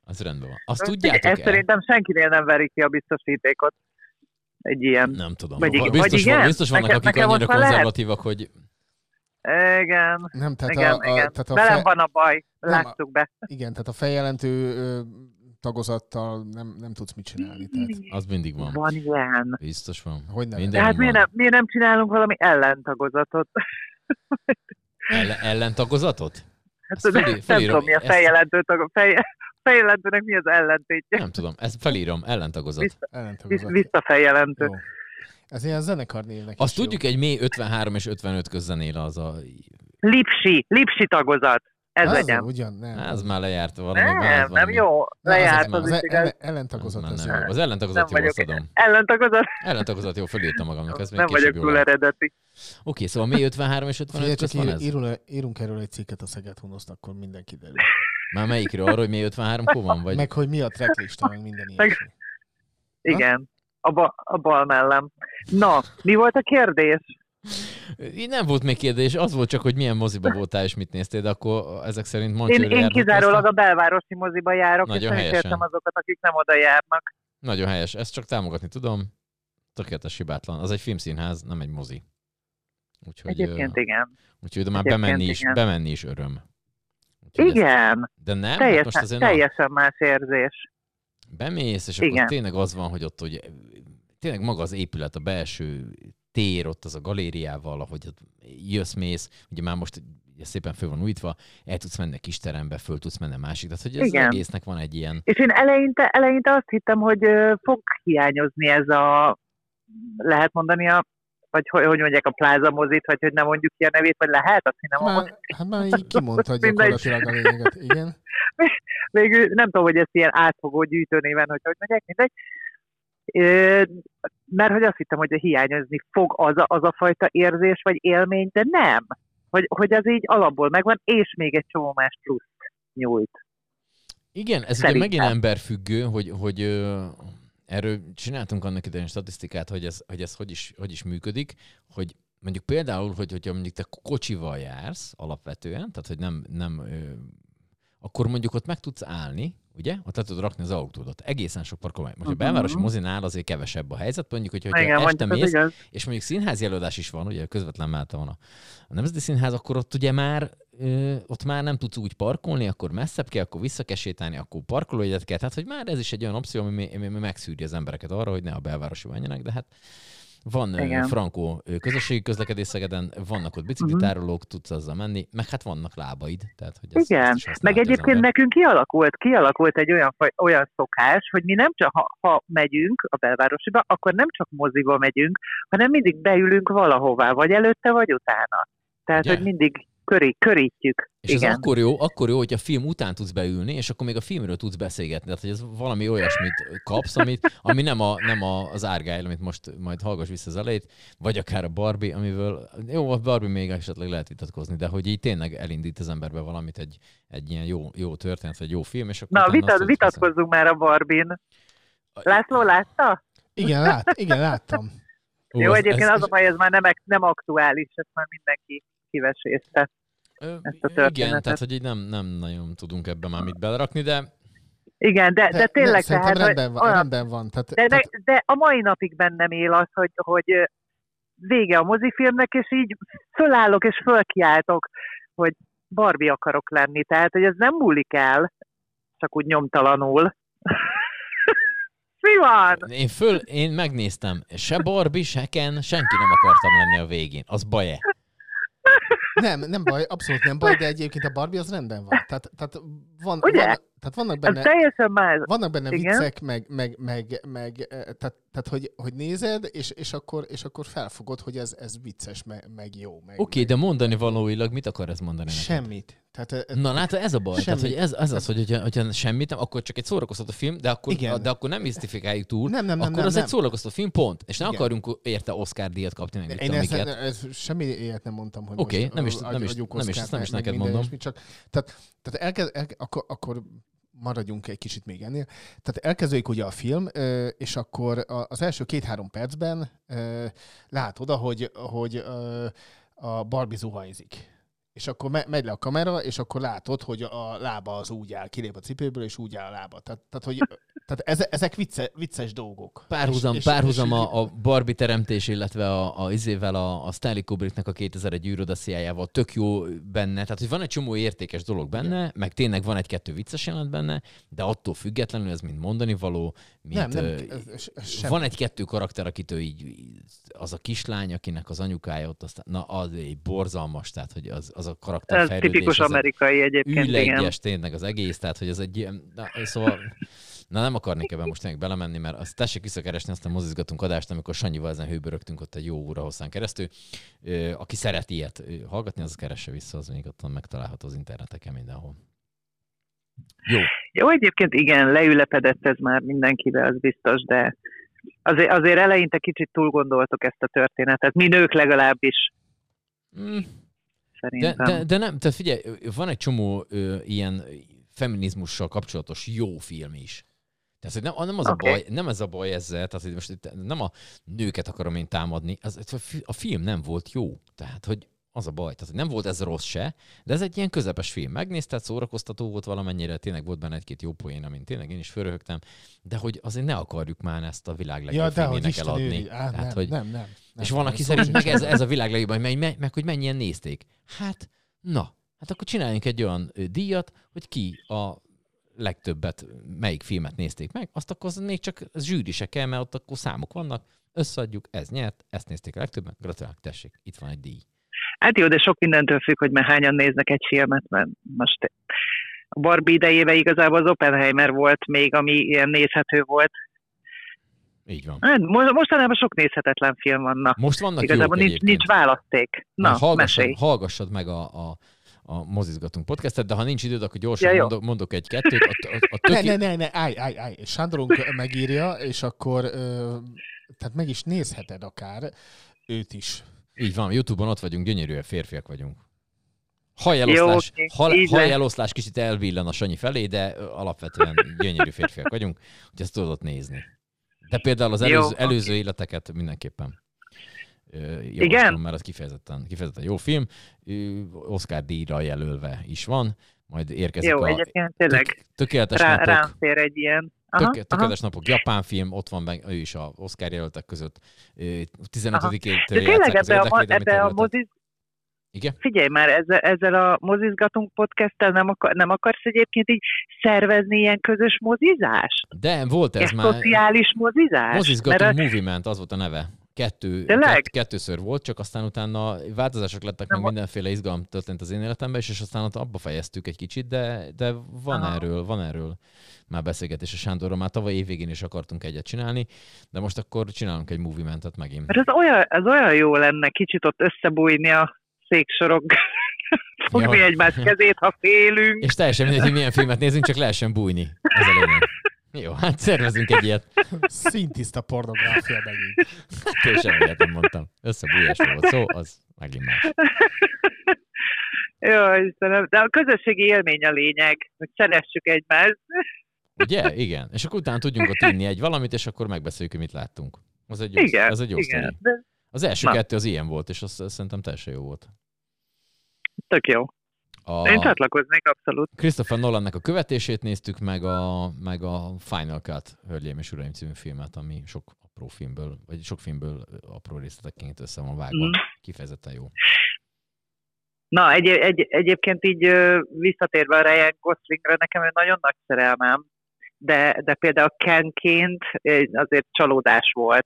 Az rendben van. Azt tudjátok Ezt el? szerintem senkinél nem verik ki a biztosítékot. Egy ilyen. Nem tudom. Vagy igen- biztos, vagy igen? van, biztos vannak, Nekem- akik nekem annyira már lehet. konzervatívak, hogy Igen. Nem, tehát igen, a, a, igen. tehát a Velem fe- van a baj, Nem, láttuk be. Igen, tehát a feljelentő tagozattal nem, nem tudsz mit csinálni. Tehát, az mindig van. Van ilyen. Biztos van. hogy nem. Minden De hát miért nem, miért nem csinálunk valami ellentagozatot? Ellen, ellentagozatot? Hát Ezt felí- nem felírom. tudom, mi a Ezt- feljelentő tag, fej, feljelentőnek mi az ellentétje. Nem tudom, ezt felírom, ellentagozat. Vissza, Ellentagozat. visszafeljelentő. Jó. Ez ilyen zenekar névnek Azt is jó. tudjuk, egy mély 53 és 55 közzenél az a... Lipsi, lipsi tagozat. Ez Az legyen. ugyan, nem. Ez már lejárt valami. Nem, nem valami. jó. az Lejárt az, Az ellen, ellentagozat Az, az már jó. nem. az ellentagozat Nem jó, azt vagyok- adom. Ellentagozat? Ellentagozat jó, fölírtam magamnak, ez még Nem vagyok túl eredeti. Oké, szóval mély 53 és 55 Figyelj, csak ír, ez? írul, írunk erről egy cikket a Szeged Hunoszt, akkor minden kiderül. Már melyikről? Arról, hogy mély 53 kó van? Vagy... Meg hogy mi a tracklista, meg minden ilyesmi. Igen. A, ba, a bal mellem. Na, mi volt a kérdés? Nem volt még kérdés, az volt csak, hogy milyen moziba voltál és mit néztél, de akkor ezek szerint Én, Montreal én kizárólag a belvárosi moziba járok, Nagyon és nem is helyesen. értem azokat, akik nem oda járnak. Nagyon helyes, ezt csak támogatni tudom. Tökéletes hibátlan. Az egy filmszínház, nem egy mozi. Úgyhogy, Egyébként igen. úgyhogy de már Egyébként bemenni is, igen. bemenni is öröm. Úgyhogy ezt- Igen, De nem, hát teljesen, most azért na, teljesen más érzés. Bemész, és Igen. akkor tényleg az van, hogy ott hogy tényleg maga az épület, a belső tér, ott az a galériával, ahogy ott jössz, mész, ugye már most ugye szépen föl van újítva, el tudsz menni a kis terembe, föl tudsz menni a másik, tehát hogy ez Igen. az egésznek van egy ilyen, És én eleinte, eleinte azt hittem, hogy fog hiányozni ez a, lehet mondani a vagy hogy, hogy mondják, a pláza mozit, vagy hogy nem mondjuk ki a nevét, vagy lehet a cinema Már, hát már így kimondta gyakorlatilag a lényeget, igen. Végül nem tudom, hogy ezt ilyen átfogó gyűjtőnéven, hogy hogy mondják, mindegy. Mert hogy azt hittem, hogy hiányozni fog az a, az a fajta érzés vagy élmény, de nem. Hogy, hogy az így alapból megvan, és még egy csomó más plusz nyújt. Igen, ez Szerintem. ugye megint emberfüggő, hogy, hogy ö, erről csináltunk annak idején statisztikát, hogy ez, hogy, ez hogy, is, hogy is működik, hogy mondjuk például, hogy, hogyha mondjuk te kocsival jársz alapvetően, tehát hogy nem, nem akkor mondjuk ott meg tudsz állni, ugye? Ott le tudod rakni az autódat. Egészen sok parkolmány. Most a Mhm. belvárosi mozinál azért kevesebb a helyzet, mondjuk, hogyha, Igen, este mész, igaz. és mondjuk színházi előadás is van, ugye közvetlen mellette van a, a Nemzeti Színház, akkor ott ugye már ö, ott már nem tudsz úgy parkolni, akkor messzebb kell, akkor vissza kell sétálni, akkor parkolójegyet kell. Tehát, hogy már ez is egy olyan opció, ami, ami ami megszűri az embereket arra, hogy ne a belvárosi menjenek, de hát van Igen. frankó közösségi közlekedés Szegeden, vannak ott biciklitárolók, tudsz azzal menni, meg hát vannak lábaid. Tehát, hogy ez, Igen, ezt meg egyébként nekünk kialakult, kialakult egy olyan, olyan szokás, hogy mi nem csak, ha, ha megyünk a belvárosiba, akkor nem csak moziba megyünk, hanem mindig beülünk valahová, vagy előtte, vagy utána. Tehát, Ugye? hogy mindig köré, körítjük. És Igen. ez akkor jó, akkor jó, hogy a film után tudsz beülni, és akkor még a filmről tudsz beszélgetni. Tehát, hogy ez valami olyasmit kapsz, amit, ami nem, a, nem a, az Argyle, amit most majd hallgass vissza az elejét, vagy akár a Barbie, amivel, jó, a Barbie még esetleg lehet vitatkozni, de hogy így tényleg elindít az emberbe valamit egy, egy ilyen jó, jó történet, vagy jó film, és akkor Na, tudsz vitatkozzunk már a Barbin. László, látta? Igen, lát, igen, láttam. Ó, Jó, ez- egyébként ez- az a baj, ez már nem, nem aktuális, ezt már mindenki kivesézte. Ö, ezt a Igen, történetet. tehát hogy így nem, nem nagyon tudunk ebben már mit belerakni, de Igen, de, de, de tényleg, szerintem tehát, rendben van, olyan- rendben van. Tehát, De, de, tehát, de a mai napig bennem él az, hogy, hogy vége a mozifilmnek, és így fölállok és fölkiáltok, hogy Barbie akarok lenni. Tehát, hogy ez nem múlik el, csak úgy nyomtalanul. Mi van? én föl, én megnéztem, se Barbie, se Ken, senki nem akartam lenni a végén. Az baj-e? Nem, nem baj, abszolút nem baj, de egyébként a Barbie az rendben van. Tehát, tehát, van, Ugye? van, tehát vannak benne, teljesen más. vannak benne Igen. viccek, meg, meg, meg, meg eh, tehát, tehát hogy, hogy nézed, és, és, akkor, és akkor felfogod, hogy ez, ez vicces, meg, meg jó. Meg, Oké, okay, de mondani valóilag mit akar ez mondani neked? Tehát, eh, Na látod, ez a baj. Tehát, Semmit. hogy ez, ez az, hogy hogyha, hogyha semmit nem, akkor csak egy szórakoztató film, de akkor, Igen. de akkor nem misztifikáljuk túl, Nem, nem, nem, akkor nem, az nem. egy szórakoztató film, pont. És nem Igen. akarunk érte Oscar díjat kapni, meg Én ezt, ez, semmi ilyet nem mondtam, hogy Oké, most nem is- nem is- nem is- nem is neked mondom. ilyesmi, Csak, tehát, tehát elkezd, el, akkor, akkor maradjunk egy kicsit még ennél. Tehát elkezdődik ugye a film, és akkor az első két-három percben látod, hogy, hogy a Barbie zuhanyzik. És akkor me- megy le a kamera, és akkor látod, hogy a lába az úgy áll, kilép a cipőből, és úgy áll a lába. Tehát, tehát, hogy, tehát eze- ezek vicce, vicces dolgok. Párhuzam, És- párhuzam és- a, a Barbie teremtés, illetve a, a izével, a, a Stanley Kubricknek a 2001 űrodasziájával tök jó benne. Tehát, hogy van egy csomó értékes dolog benne, meg tényleg van egy-kettő vicces jelent benne, de attól függetlenül ez mind mondani való, mint, Nem, nem, ez- ez- van egy-kettő karakter, akitől így, az a kislány, akinek az anyukája ott aztán, na az egy borzalmas, tehát, hogy az, az a karakter Ez fejlődés, tipikus az amerikai egyébként, igen. tényleg az egész, tehát hogy ez egy ilyen, na, szóval Na nem akarnék ebben most tényleg belemenni, mert azt tessék visszakeresni azt a mozizgatunk adást, amikor Sanyival ezen hőbörögtünk ott egy jó óra hosszán keresztül. Aki szeret ilyet hallgatni, az keresse vissza, az még ott megtalálható az interneteken mindenhol. Jó. Jó, egyébként igen, leülepedett ez már mindenkibe, az biztos, de azért, azért eleinte kicsit túl gondoltok ezt a történetet. Mi nők legalábbis, Mm, de, szerintem. de, de nem, tehát figyelj, van egy csomó ö, ilyen feminizmussal kapcsolatos jó film is. Tehát, hogy nem, nem az Oké. a baj, nem ez a baj ezzel, tehát hogy most nem a nőket akarom én támadni, az, a film nem volt jó. Tehát, hogy az a baj. Tehát, nem volt ez rossz se, de ez egy ilyen közepes film. Megnézted, szórakoztató volt valamennyire, tényleg volt benne egy-két jó poén, amin tényleg én is fölröhögtem, de hogy azért ne akarjuk már ezt a világ legjobb Ja, filmének eladni. Á, Tehát, nem, hogy, nem, nem, És nem, van, nem, aki szerint meg ez, ez a világ legjobb, meg, meg, meg hogy mennyien nézték. Hát, na, hát akkor csináljunk egy olyan díjat, hogy ki a legtöbbet, melyik filmet nézték meg, azt akkor az még csak zsűri se kell, mert ott akkor számok vannak, összeadjuk, ez nyert, ezt nézték a legtöbben, gratulálok, tessék, itt van egy díj. Hát jó, de sok mindentől függ, hogy már hányan néznek egy filmet, mert most a Barbie idejébe igazából az Oppenheimer volt még, ami ilyen nézhető volt. Így van. Hát, mo- Mostanában sok nézhetetlen film van. Na. Most vannak Igazából jók nincs, nincs választék. Na, Na, hallgassad, mesélj. hallgassad meg a, a, a mozizgatunk podcastet, de ha nincs időd, akkor gyorsan Ja, jó. mondok, mondok egy-kettőt. A, a, a Ne, töké... ne, ne, ne, állj, állj, állj. Sándorunk megírja, és akkor ö, tehát meg is nézheted akár őt is. Így van, Youtube-on ott vagyunk, gyönyörűen férfiak vagyunk. Hajeloszlás, hal, így lesz. hajeloszlás kicsit elvillan a Sanyi felé, de alapvetően gyönyörű férfiak vagyunk, hogy ezt tudod nézni. De például az Jó, előző, oké. előző életeket mindenképpen javaslom, Igen? mert az kifejezetten, kifejezetten jó film. Oscar díjra jelölve is van, majd érkezik Jó, a egyébként tényleg tök, tökéletes rá, napok. rám fér egy ilyen. Aha, Tök, aha. tökéletes napok, japán film, ott van meg, ő is a Oscar jelöltek között. Ö, 15-től De tényleg játsszák az ebbe a, ebbe a moziz... Igen? Figyelj már, ezzel, ezzel a mozizgatunk podcasttel nem, akar, nem akarsz egyébként így szervezni ilyen közös mozizást? De volt ez Ez már. szociális mozizás? Mozizgatunk Mert a- Movement, az volt a neve. Kettő, kett, kettőször volt, csak aztán utána változások lettek, meg mindenféle izgalom történt az én életemben, és, és aztán ott abba fejeztük egy kicsit, de, de van Aha. erről, van erről már beszélgetés a Sándorról, már tavaly évvégén is akartunk egyet csinálni, de most akkor csinálunk egy movementet megint. Mert ez olyan, ez olyan jó lenne kicsit ott összebújni a széksorok, fogni Ja. egymás kezét, ha félünk. És teljesen mindegy, hogy milyen filmet nézünk, csak lehessen bújni. Ez a lényeg. Jó, hát szervezünk egy ilyet. Szintiszta pornográfia megint. Hát semmi ilyet nem mondtam. Összebújásról volt szó, az megint más. Jó, Istenem. De a közösségi élmény a lényeg, hogy szeressük egymást. Ugye? Igen. És akkor utána tudjunk ott inni egy valamit, és akkor megbeszéljük, hogy mit láttunk. Az egy jó, Igen, az egy jó igen. De Az első Na. kettő az ilyen volt, és az, az szerintem teljesen jó volt. tök jó. A Én csatlakoznék abszolút. Christopher Nolannek a követését néztük, meg a, meg a Final Cut, Hölgyeim és Uraim című filmet, ami sok apró filmből, vagy sok filmből apró részletekként össze van vágva. Mhm. Kifejezetten jó. Na, egy, egy, egyébként így visszatérve a Ryan Goslingra, nekem ő nagyon nagy szerelmem, de, de például Kenként azért csalódás volt.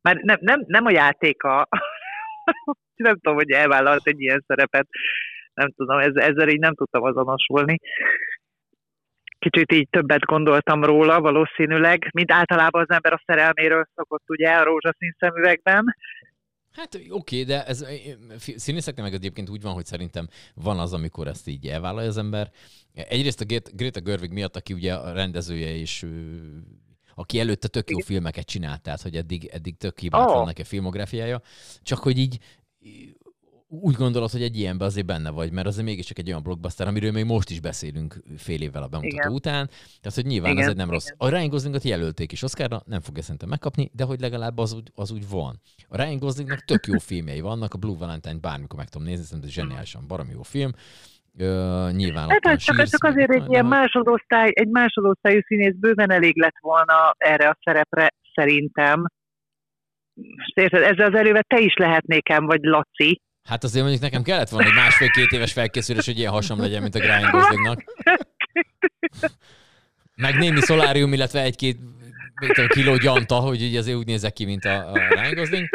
Már nem, nem, nem a játéka, nem tudom, hogy elvállalt egy ilyen szerepet, nem tudom, ez, ezzel így nem tudtam azonosulni. Kicsit így többet gondoltam róla valószínűleg, mint általában az ember a szerelméről szokott, ugye, a rózsaszín szemüvegben. Hát oké, de ez színészeknek meg egyébként úgy van, hogy szerintem van az, amikor ezt így elvállalja az ember. Egyrészt a Gret- Greta Gerwig miatt, aki ugye a rendezője és ő, aki előtte tök jó filmeket csinált, tehát hogy eddig, eddig tök hibátlan Ó. neki a filmográfiája, csak hogy így úgy gondolod, hogy egy ilyenben azért benne vagy, mert azért mégiscsak egy olyan blockbuster, amiről még most is beszélünk fél évvel a bemutató Igen. után. Tehát, hogy nyilván Igen, ez egy nem rossz. A Ryan Goslingot jelölték is Oscarra, nem fogja szerintem megkapni, de hogy legalább az úgy, az úgy van. A Ryan Goslingnak tök jó filmjei vannak, a Blue Valentine bármikor meg tudom nézni, szerintem ez zseniálisan, baromi jó film. Ö, nyilván Hát ez csak, Shears, csak azért egy ilyen másodosztály, egy másodosztályú színész bőven elég lett volna erre a szerepre, szerintem. Érted, ezzel az elővel te is lehetnékem, vagy Laci. Hát azért mondjuk nekem kellett volna egy másfél-két éves felkészülés, hogy ilyen hasam legyen, mint a Ryan Goslingnak. Meg némi szolárium, illetve egy-két kiló gyanta, hogy ugye azért úgy nézek ki, mint a, a Ryan Gosling.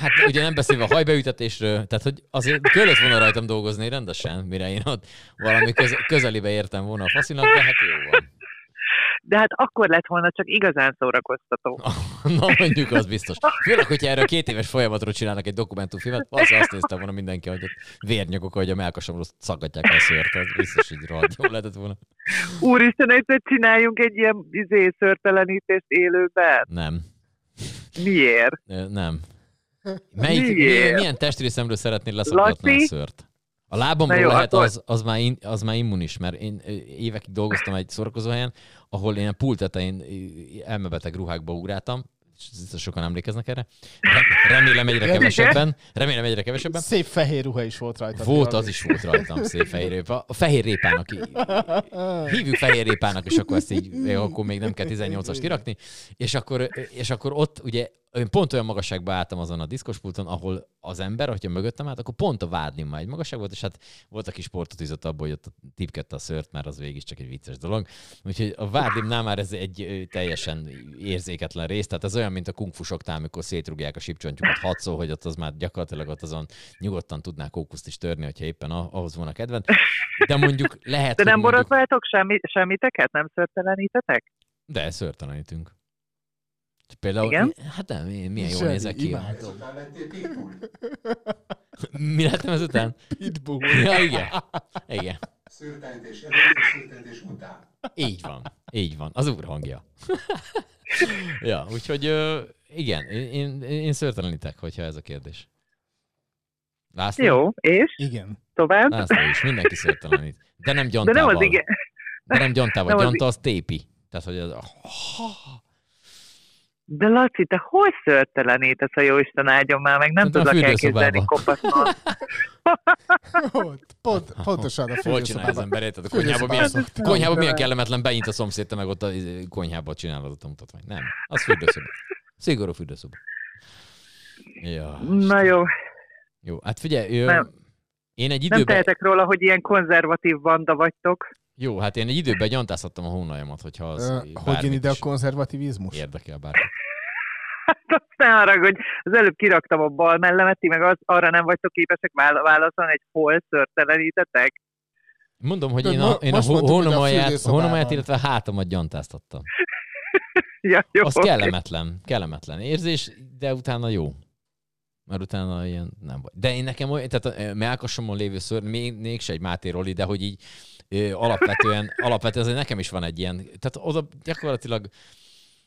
Hát ugye nem beszélve a hajbeütetésről, tehát hogy azért kellett volna rajtam dolgozni rendesen, mire én ott valami köz, közelibe értem volna a faszinak, de hát jó van. De hát akkor lett volna csak igazán szórakoztató. Na mondjuk az biztos. Főleg, hogyha erről két éves folyamatról csinálnak egy dokumentumfilmet, az azt nézte volna mindenki, hogy vérnyakok, hogy a melkasomról szaggatják a szőrt. Ez biztos, hogy rohadt lehetett volna. Úristen, egyszer csináljunk egy ilyen izé, szörtelenítést élőben. Nem. Miért? Nem. Melyik, Miért? milyen, testrészemről szeretnél leszaggatni a szőrt? A lábamról Na jó, lehet, az, az, már in, az már immunis, mert én évekig dolgoztam egy szórakozóhelyen, ahol én a pult tetején ö, elmebeteg ruhákba ugráltam, sokan emlékeznek erre. Rem- Remélem egyre kevesebben. Remélem egyre kevesebben. Szép fehér ruha is volt rajta. Volt, az is volt rajtam, szép fehér répa. A fehér répának, hívjuk fehér répának, és akkor ezt így, akkor még nem kell 18-as kirakni. És akkor, és akkor ott ugye én pont olyan magasságba álltam azon a diszkospulton, ahol az ember, hogyha mögöttem állt, akkor pont a vádlim már egy magasság volt, és hát volt, aki sportot izott abból, hogy ott tipkedte a szört, mert az végig csak egy vicces dolog. Úgyhogy a vádlimnál már ez egy teljesen érzéketlen rész, tehát ez olyan, mint a kungfusoktál, amikor szétrugják a sipcsontjukat hatszó, hogy ott az már gyakorlatilag ott azon nyugodtan tudnák kókuszt is törni, hogyha éppen a- ahhoz volna kedved. De mondjuk lehet, De nem mondjuk... borotváltok semmi, semmiteket? Nem szörtelenítetek? De szörtelenítünk. Például, Igen? hát nem, milyen jól Zseni, nézek ki. imádom. Mi lettem ezután? Pitbull. Ja, igen. Igen. Szőrtenítés előtt és szőrtenítés után. Így van. Így van. Az úr hangja. ja, úgyhogy igen, én, én, én szörtelenítek, hogyha ez a kérdés. László? Jó, és Igen. tovább? László is, mindenki szörtelenít. De nem De gyantával. nem az igen. De nem gyantával. Nem az Gyanta az tépi. Tehát, hogy az... De Laci, te hol szörtelenítesz, a Jóisten áldjon már meg? Nem Szerintem a tudlak elképzelni kopaszon. Pont, pontosan a Hol csinálja az ember, érted? A konyhában milyen, konyhában milyen kellemetlen, beint a szomszéd, te meg ott a izé, konyhában csinálod a mutatványt. Nem, az fürdőszoba. Szigorú fürdőszoba. Ja. Na jó, Jó, hát figyelj, ö, Nem. én egy nem időben... tehetek róla, hogy ilyen konzervatív banda vagytok. Jó, hát én egy időben gyantázhattam a hónajamat, hogyha az Ö, Hogy jön ide a konzervativizmus? érdekel bárkit. Hát azt ne haragudj, az előbb kiraktam a bal mellemet, ti meg az, arra nem vagytok képesek vála- válaszolni, hogy hol szörtelenítetek. Mondom, hogy Tudod, én a, én a a hónamaját, illetve hátamat gyantáztattam. Ja, jó, Az oké. kellemetlen, kellemetlen érzés, de utána jó. Mert utána ilyen nem vagy. De én nekem olyan, tehát a melkasomon lévő ször, még, mégse egy Máté Roli, de hogy így ö, alapvetően, alapvetően azért nekem is van egy ilyen, tehát oda gyakorlatilag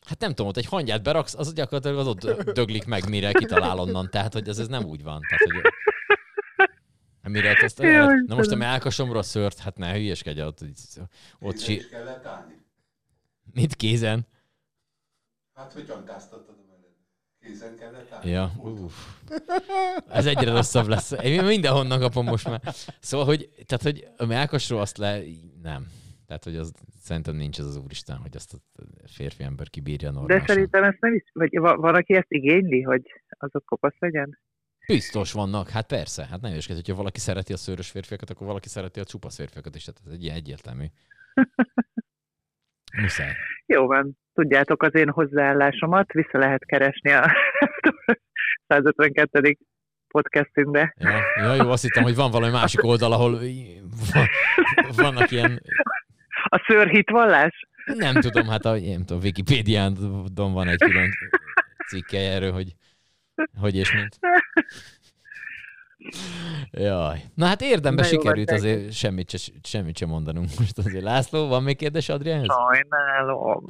Hát nem tudom, ott egy hangyát beraksz, az gyakorlatilag az ott döglik meg, mire kitalál onnan. Tehát, hogy ez, ez nem úgy van. Tehát, hogy Mire ezt, Jó, na most a Istenem. melkasomra szört, hát ne hülyeskedj, ott, ott si, is kellett állni. mit kézen? Hát, hogy gyantáztattad a melled. Kézen kellett állni. Ja, uff. Ez egyre rosszabb lesz. Én mindenhonnan kapom most már. Szóval, hogy, tehát, hogy a melkasról azt le... Nem. Tehát, hogy az, szerintem nincs ez az úristen, hogy azt a férfi ember kibírja De normálisan. szerintem ezt nem is, vagy va- van, aki ezt igényli, hogy azok kopasz legyen? Biztos vannak, hát persze. Hát nem hülyeskedj, hogyha valaki szereti a szőrös férfiakat, akkor valaki szereti a csupasz férfiakat is. Tehát ez egy ilyen egyértelmű. Muszáj. Jó van, tudjátok az én hozzáállásomat, vissza lehet keresni a 152. podcastünkbe. Ja, ja, jó, azt hittem, hogy van valami másik oldal, ahol van, vannak ilyen, A szőrhitvallás? nem tudom, hát a, nem tudom, Wikipédián van egy külön cikke erről, hogy hogy és mint. Jaj. Na hát érdembe Na jó, sikerült van, azért semmit se, semmit sem mondanunk most azért. László, van még kérdés Adriánhoz? Sajnálom.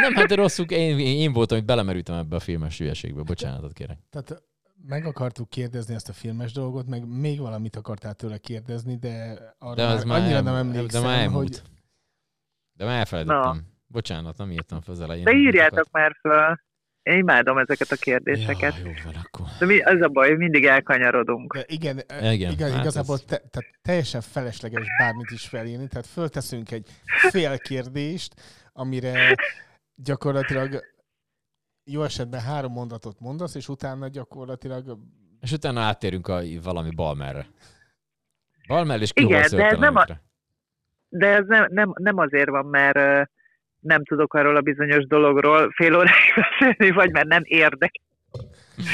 Nem, hát de rosszul, én, én voltam, hogy belemerültem ebbe a filmes hülyeségbe. Bocsánatot kérek. Tehát meg akartuk kérdezni ezt a filmes dolgot, meg még valamit akartál tőle kérdezni, de arra De az már már, annyira el, nem de emlékszem, már elmúlt. hogy De már elfelejtettem. Bocsánat, nem írtam fel az elején. De írjátok már föl. Én imádom ezeket a kérdéseket. Ja, jó van akkor. De mi, az a baj, hogy mindig elkanyarodunk. de igen, Igen, igen, hát igazából ez- te, tehát teljesen felesleges bármit is felírni, tehát fölteszünk egy fél kérdést, amire gyakorlatilag jó esetben három mondatot mondasz, és utána gyakorlatilag És utána áttérünk a valami balmerre. Balmer és Igen, de ez nem a-. De ez nem, nem, nem azért van, mert nem tudok arról a bizonyos dologról fél óráig beszélni, vagy mert nem érdek.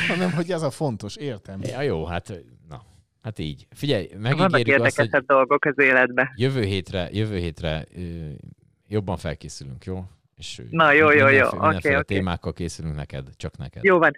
hanem hogy ez a fontos, értem. Ja, jó, hát na. Hát így. Figyelj, Vannak megígérjük azt, hogy dolgok az életben. jövő hétre, jövő hétre jobban felkészülünk, jó? És Na, jó, jó, jó. mindenféle- oké. témákkal készülünk neked, csak neked. Jó van.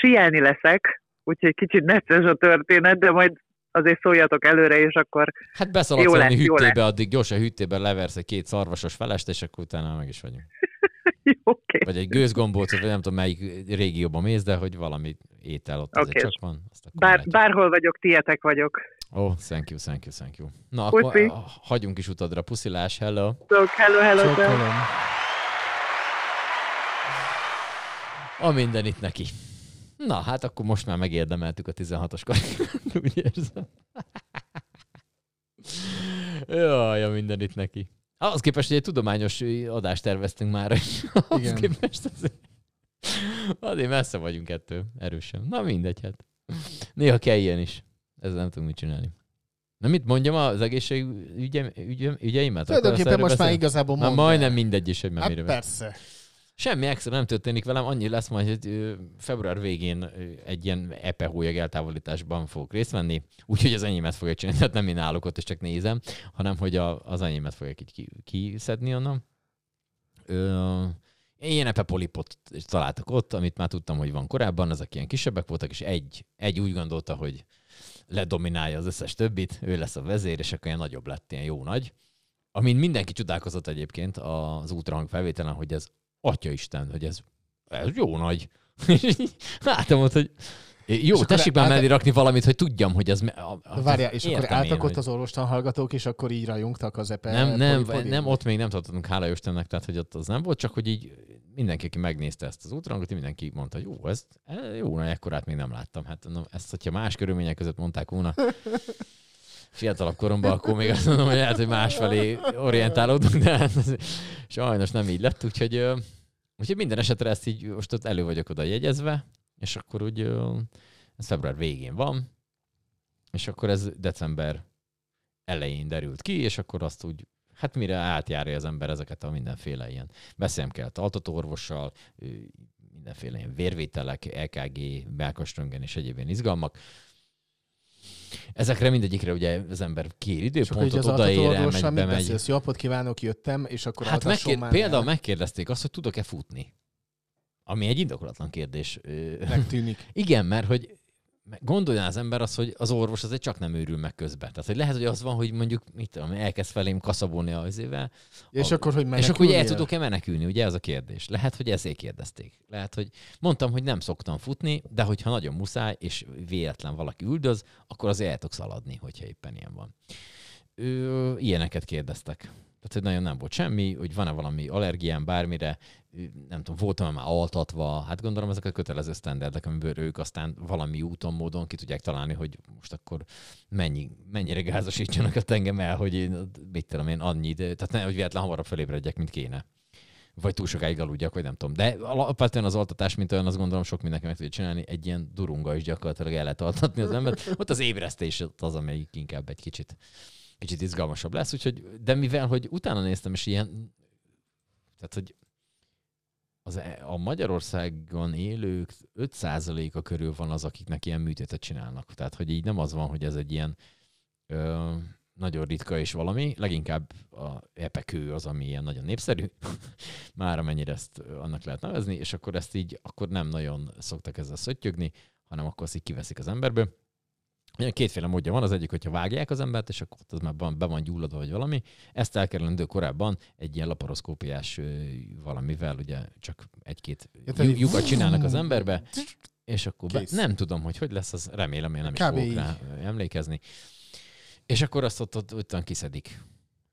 Sielni leszek, úgyhogy kicsit necces a történet, de majd azért szóljatok előre, és akkor Hát beszaladsz Jó lesz, jó hűtébe, addig gyorsan hűtében leversz egy két szarvasos felest, és akkor utána meg is vagyunk. jó, oké. Vagy egy gőzgombócot, vagy nem tudom melyik régióban mész, de hogy valami étel ott azért Oké. csak van. Azt akkor Bár, bárhol vagyok, tietek vagyok. Ó, oh, thank you, thank you, thank you. Na, Puszi. akkor hagyjunk is utadra. Puszilás, hello. So, hello, hello, hello. Csókolom. A minden itt neki. Na, hát akkor most már megérdemeltük a 16-os karikát, úgy érzem. Jaj, a minden itt neki. Ahhoz képest, hogy egy tudományos adást terveztünk már, és ahhoz Igen. képest azért, azért messze vagyunk ettől, erősen. Na mindegy, hát. Néha kell ilyen is. Ezzel nem tudunk mit csinálni. Na mit mondjam az egészségügyem, ügyem, ügyeimet? Tulajdonképpen most már beszélni? igazából Na majdnem mindegy is, hogy már Hát mire persze. Semmi extra nem történik velem, annyi lesz majd, hogy február végén egy ilyen epe hólyag eltávolításban fogok részt venni, úgyhogy az enyémet fogja csinálni, tehát nem én állok ott és csak nézem, hanem hogy a, az enyémet fogják így ki, kiszedni onnan. Ö, Ilyen epepolipot találtak ott, amit már tudtam, hogy van korábban, ezek ilyen kisebbek voltak, és egy, egy úgy gondolta, hogy ledominálja az összes többit, ő lesz a vezér, és akkor ilyen nagyobb lett, ilyen jó nagy. Amin mindenki csodálkozott egyébként az útrahang felvételen, hogy ez atyaisten, hogy ez, ez jó nagy. Látom ott, hogy jó, akkor tessék már mellé rakni valamit, hogy tudjam, hogy ez... me- A, a, Várjál, és akkor én, álltak ott hogy- az orvostan hallgatók, és akkor így rajongtak az epe Nem, nem, nem, ott még nem tartottunk, hála Istennek, tehát hogy ott az nem volt, csak hogy így mindenki, aki megnézte ezt az útrangot, mindenki mondta, jó, ez ez jó, na ekkorát még nem láttam. Hát mondom, ezt, hogyha más körülmények között mondták volna, fiatalabb koromban, akkor még azt mondom, hogy lehet, hogy másfelé orientálódunk, de hát sajnos nem így lett, úgyhogy, úgyhogy minden esetre ezt így most ott elő vagyok oda jegyezve, és akkor úgy ez február végén van, és akkor ez december elején derült ki, és akkor azt úgy, hát mire átjárja az ember ezeket a mindenféle ilyen, beszélnem kellett altatóorvossal, ö, mindenféle ilyen vérvételek, EKG, melkasröngen és egyéb ilyen izgalmak. Ezekre mindegyikre ugye az ember kér időpontot, az odaér, elmegy, bemegy. beszélsz? Jó napot kívánok, jöttem, és akkor Hát megkér, például el. megkérdezték azt, hogy tudok-e futni. Ami egy indokolatlan kérdés. Megtűnik. Igen, mert hogy gondolja az ember azt, hogy az orvos azért csak nem őrül meg közben. Tehát, hogy lehet, hogy az van, hogy mondjuk, mit tudom, elkezd felém kaszabolni az évvel. És a, akkor, hogy És akkor ugye el tudok-e menekülni, ugye ez a kérdés. Lehet, hogy ezért kérdezték. Lehet, hogy mondtam, hogy nem szoktam futni, de hogyha nagyon muszáj, és véletlen valaki üldöz, akkor azért el tudok szaladni, hogyha éppen ilyen van. Ö, ilyeneket kérdeztek. Tehát, hogy nagyon nem volt semmi, hogy van-e valami allergiám bármire, nem tudom, voltam már altatva, hát gondolom ezek a kötelező standardek, amiből ők aztán valami úton, módon ki tudják találni, hogy most akkor mennyi, mennyire gázosítsanak ott engem el, hogy én, mit tudom én, annyit, tehát ne, hogy véletlen hamarabb felébredjek, mint kéne. Vagy túl sokáig aludjak, vagy nem tudom. De alapvetően az altatás, mint olyan, azt gondolom, sok mindenki meg tudja csinálni. Egy ilyen durunga is gyakorlatilag el lehet altatni az embert. Ott az ébresztés az, amelyik inkább egy kicsit, kicsit izgalmasabb lesz. Úgyhogy, de mivel, hogy utána néztem, és ilyen, tehát, hogy az, e- a Magyarországon élők 5%-a körül van az, akiknek ilyen műtétet csinálnak. Tehát, hogy így nem az van, hogy ez egy ilyen ö, nagyon ritka és valami, leginkább a epekő az, ami ilyen nagyon népszerű, már amennyire ezt annak lehet nevezni, és akkor ezt így, akkor nem nagyon szoktak ezzel szöttyögni, hanem akkor azt így kiveszik az emberből. Ilyen kétféle módja van, az egyik, hogyha vágják az embert, és akkor az már be van gyulladva, vagy valami. Ezt elkerülendő korábban egy ilyen laparoszkópiás valamivel, ugye csak egy-két lyukat csinálnak az emberbe, és akkor be, nem tudom, hogy hogy lesz, az remélem, én nem is Kb. fogok így. rá emlékezni. És akkor azt ott, ott, ott kiszedik.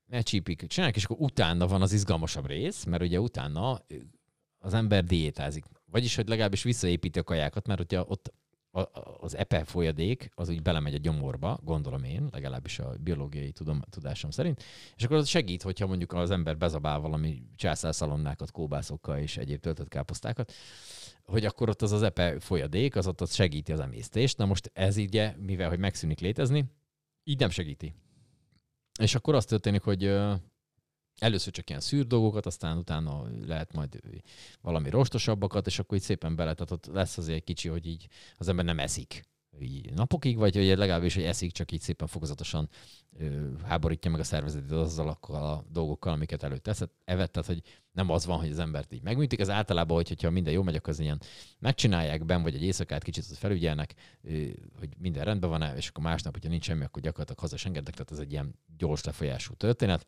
Elcsípik, csinálják, és akkor utána van az izgalmasabb rész, mert ugye utána az ember diétázik. Vagyis, hogy legalábbis visszaépíti a kajákat, mert hogyha ott az epe folyadék az úgy belemegy a gyomorba, gondolom én, legalábbis a biológiai tudom, tudásom szerint, és akkor az segít, hogyha mondjuk az ember bezabál valami császárszalonnákat, kóbászokkal és egyéb töltött káposztákat, hogy akkor ott az az epe folyadék, az ott, ott segíti az emésztést. Na most ez így, mivel hogy megszűnik létezni, így nem segíti. És akkor az történik, hogy először csak ilyen szűr dolgokat, aztán utána lehet majd valami rostosabbakat, és akkor így szépen bele, tehát ott lesz azért kicsi, hogy így az ember nem eszik. Így napokig, vagy hogy legalábbis, hogy eszik, csak így szépen fokozatosan ö, háborítja meg a szervezetét azzal a dolgokkal, amiket előtt teszed, evett, tehát hogy nem az van, hogy az embert így megműtik, az általában, hogy, hogyha minden jó megy, akkor az ilyen megcsinálják ben, vagy egy éjszakát kicsit ott felügyelnek, ö, hogy minden rendben van-e, és akkor másnap, hogyha nincs semmi, akkor gyakorlatilag haza engednek, tehát ez egy ilyen gyors lefolyású történet.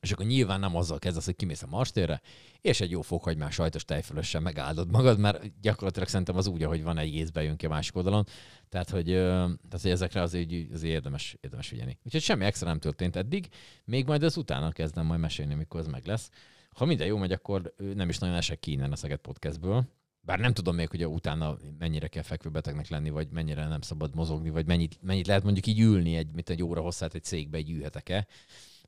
És akkor nyilván nem azzal kezdesz, hogy kimész a marstérre, és egy jó fokhagymás sajtos tejfölössel megáldod magad, mert gyakorlatilag szerintem az úgy, ahogy van egy észbe jön ki a másik oldalon. Tehát, hogy, tehát, hogy ezekre azért, azért érdemes, érdemes figyelni. Úgyhogy semmi extra nem történt eddig, még majd az utána kezdem majd mesélni, mikor ez meg lesz. Ha minden jó megy, akkor nem is nagyon esek ki innen a Szeged Podcastből. Bár nem tudom még, hogy utána mennyire kell fekvőbetegnek lenni, vagy mennyire nem szabad mozogni, vagy mennyit, mennyit lehet mondjuk így ülni egy, mint egy óra hosszát egy cégbe, egy ülhetek-e,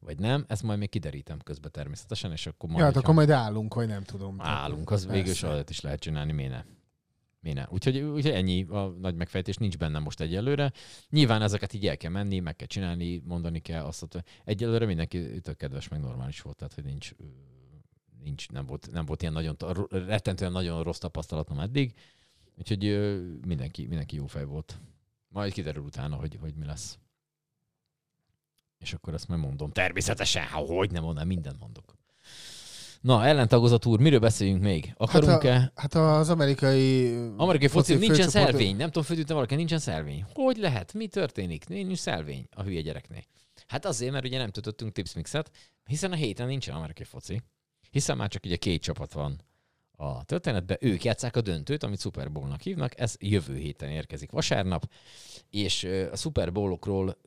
vagy nem. Ezt majd még kiderítem közben természetesen, és akkor majd, Ja, hát akkor majd állunk, vagy nem tudom. állunk, az végül is Persze. olyat is lehet csinálni, miért ne? Ne? Úgyhogy, úgyhogy ennyi a nagy megfejtés nincs benne most egyelőre. Nyilván ezeket így el kell menni, meg kell csinálni, mondani kell azt, hogy egyelőre mindenki tök kedves, meg normális volt, tehát hogy nincs, nincs nem, volt, nem volt ilyen nagyon, rettentően nagyon rossz tapasztalatom eddig, úgyhogy mindenki, mindenki jó fej volt. Majd kiderül utána, hogy, hogy mi lesz. És akkor ezt majd mondom. Természetesen, ha hogy nem mondom, mindent mondok. Na, ellentagozat úr, miről beszéljünk még? Akarunk-e? Hát, a, hát az amerikai... Amerikai foci, nincsen főcsoport- szelvény. Nem tudom, föltűnte valaki, nincsen szelvény. Hogy lehet? Mi történik? Nincs szelvény a hülye gyereknél. Hát azért, mert ugye nem töltöttünk tipsmixet, hiszen a héten nincsen amerikai foci. Hiszen már csak ugye két csapat van a történetben, ők játszák a döntőt, amit Super Bowl-nak hívnak, ez jövő héten érkezik vasárnap, és a Super Bowl-okról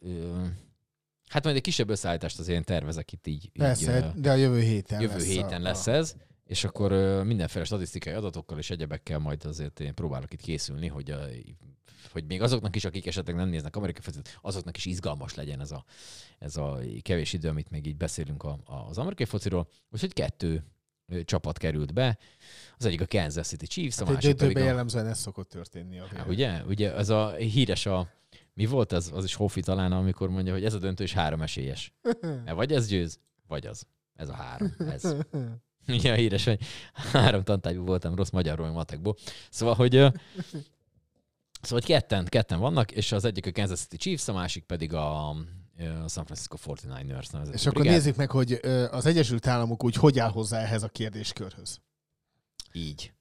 hát majd egy kisebb összeállítást azért én tervezek itt így. így Persze, ö, de a jövő héten jövő lesz héten a, lesz ez, és akkor mindenféle statisztikai adatokkal és egyebekkel majd azért én próbálok itt készülni, hogy, a, hogy még azoknak is, akik esetleg nem néznek amerikai focit, azoknak is izgalmas legyen ez a, ez a kevés idő, amit még így beszélünk a, az amerikai fociról. Úgyhogy kettő csapat került be. Az egyik a Kansas City Chiefs, a Hát egy másik pedig a... jellemzően ez szokott történni. A Há, ugye? Ugye ez a híres a... Mi volt az? Az is Hofi talán, amikor mondja, hogy ez a döntő is három esélyes. Vagy ez győz, vagy az. Ez a három. Ez. Ugye a híres, hogy három tantárgyú voltam rossz magyarról, matekból. Szóval, hogy Szóval hogy ketten, ketten vannak, és az egyik a Kansas City Chiefs, a másik pedig a, a San Francisco 49ers nevezetű És akkor brigád. nézzük meg, hogy az Egyesült Államok úgy hogy áll hozzá ehhez a kérdéskörhöz. Így.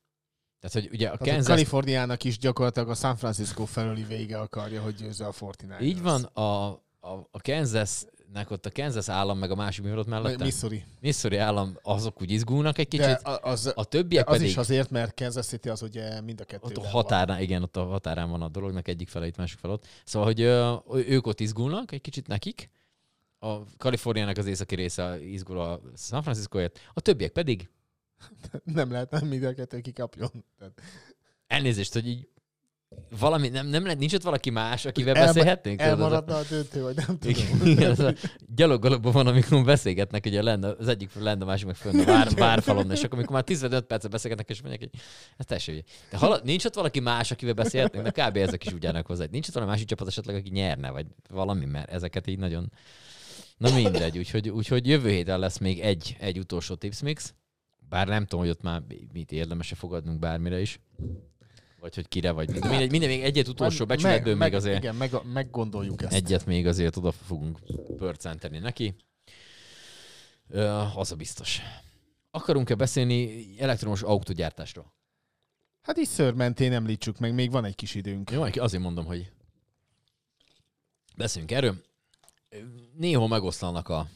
Tehát, hogy ugye a Tehát Kansas... Kaliforniának is gyakorlatilag a San Francisco felüli vége akarja, hogy győzze a 49 Így van, a, a, a Kansasnek ott a Kansas állam, meg a másik mi volt mellette? Missouri. Missouri állam, azok úgy izgulnak egy kicsit. De a- az, a többiek de az pedig... is azért, mert Kansas City az ugye mind a Ott kettőben a határán, igen, ott a határán van a dolognak, egyik fele itt, másik fel ott. Szóval, hogy ö, ők ott izgulnak egy kicsit nekik, a Kaliforniának az északi része izgul a San Franciscoért, a többiek pedig van. Nem lehet, nem mind a kettő kikapjon. Tehát elnézést, hogy így valami, nem, nem lehet, nincs ott valaki más, akivel elma- beszélhetnénk? Elmaradna a döntő, vagy nem tudom. igen, ez a gyaloggalapban van, amikor beszélgetnek, ugye lenne, az egyik lenne, a másik meg fönn a vár, várfalon, és akkor amikor már 15 percet beszélgetnek, és mondják, hogy ez teljesen. De halad, nincs ott valaki más, akivel beszélhetnénk, de kb. ezek is úgy állnak hozzá. Nincs ott valami másik csapat esetleg, aki nyerne, vagy valami, mert ezeket így nagyon... Na mindegy, úgyhogy, úgyhogy jövő héten lesz még egy, egy utolsó tips mix. Bár nem tudom, hogy ott már mit érdemes-e fogadnunk bármire is. Vagy hogy kire, vagy minden, mindegy, minden még egyet utolsó becsületből meg, még azért. Igen, meg, meggondoljuk ezt. Egyet még azért oda fogunk pörcenteni neki. Ö, az a biztos. Akarunk-e beszélni elektromos autógyártásról? Hát így szörmentén említsük meg, még van egy kis időnk. Jó, azért mondom, hogy beszéljünk erről. Néha megoszlanak a,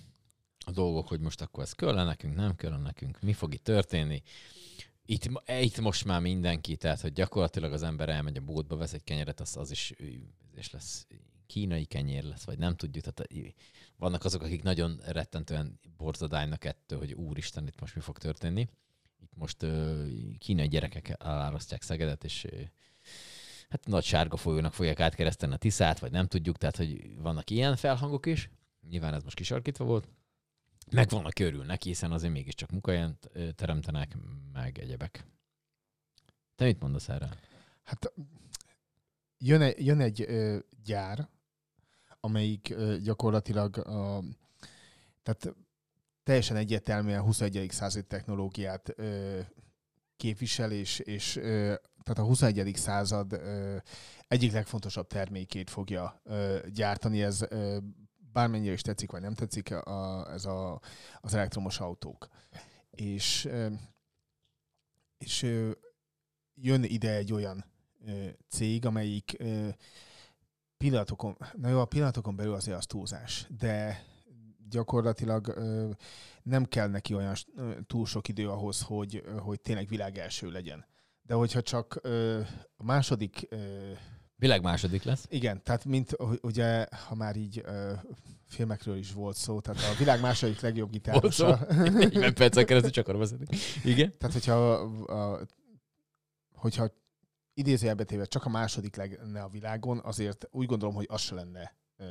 a dolgok, hogy most akkor ez kell nekünk, nem kell nekünk, mi fog itt történni. Itt, itt most már mindenki, tehát hogy gyakorlatilag az ember elmegy a boltba, vesz egy kenyeret, az, az is és lesz kínai kenyér lesz, vagy nem tudjuk. Tehát vannak azok, akik nagyon rettentően borzadálnak ettől, hogy úristen, itt most mi fog történni. Itt most uh, kínai gyerekek elárasztják Szegedet, és uh, hát nagy sárga folyónak fogják átkereszteni a Tiszát, vagy nem tudjuk, tehát hogy vannak ilyen felhangok is. Nyilván ez most kisarkítva volt. Meg vannak örülnek, hiszen azért mégiscsak munkahelyen teremtenek, meg egyebek. Te mit mondasz erre? Hát jön egy, jön egy ö, gyár, amelyik ö, gyakorlatilag a, tehát teljesen egyértelműen 21. század technológiát ö, képvisel, és, és ö, tehát a 21. század ö, egyik legfontosabb termékét fogja ö, gyártani. Ez ö, bármennyire is tetszik, vagy nem tetszik, a, ez a, az elektromos autók. És, és jön ide egy olyan cég, amelyik pillanatokon, na jó, a pillanatokon belül azért az túlzás, de gyakorlatilag nem kell neki olyan túl sok idő ahhoz, hogy, hogy tényleg világ első legyen. De hogyha csak a második... Világ második lesz. Igen, tehát mint ugye, ha már így ö, filmekről is volt szó, tehát a világ második legjobb Volt szó. gitárosa. 40 percen keresztül csak arról beszélünk. Igen. Tehát, hogyha, a, hogyha idézőjelbe téve csak a második lenne a világon, azért úgy gondolom, hogy az se lenne ö,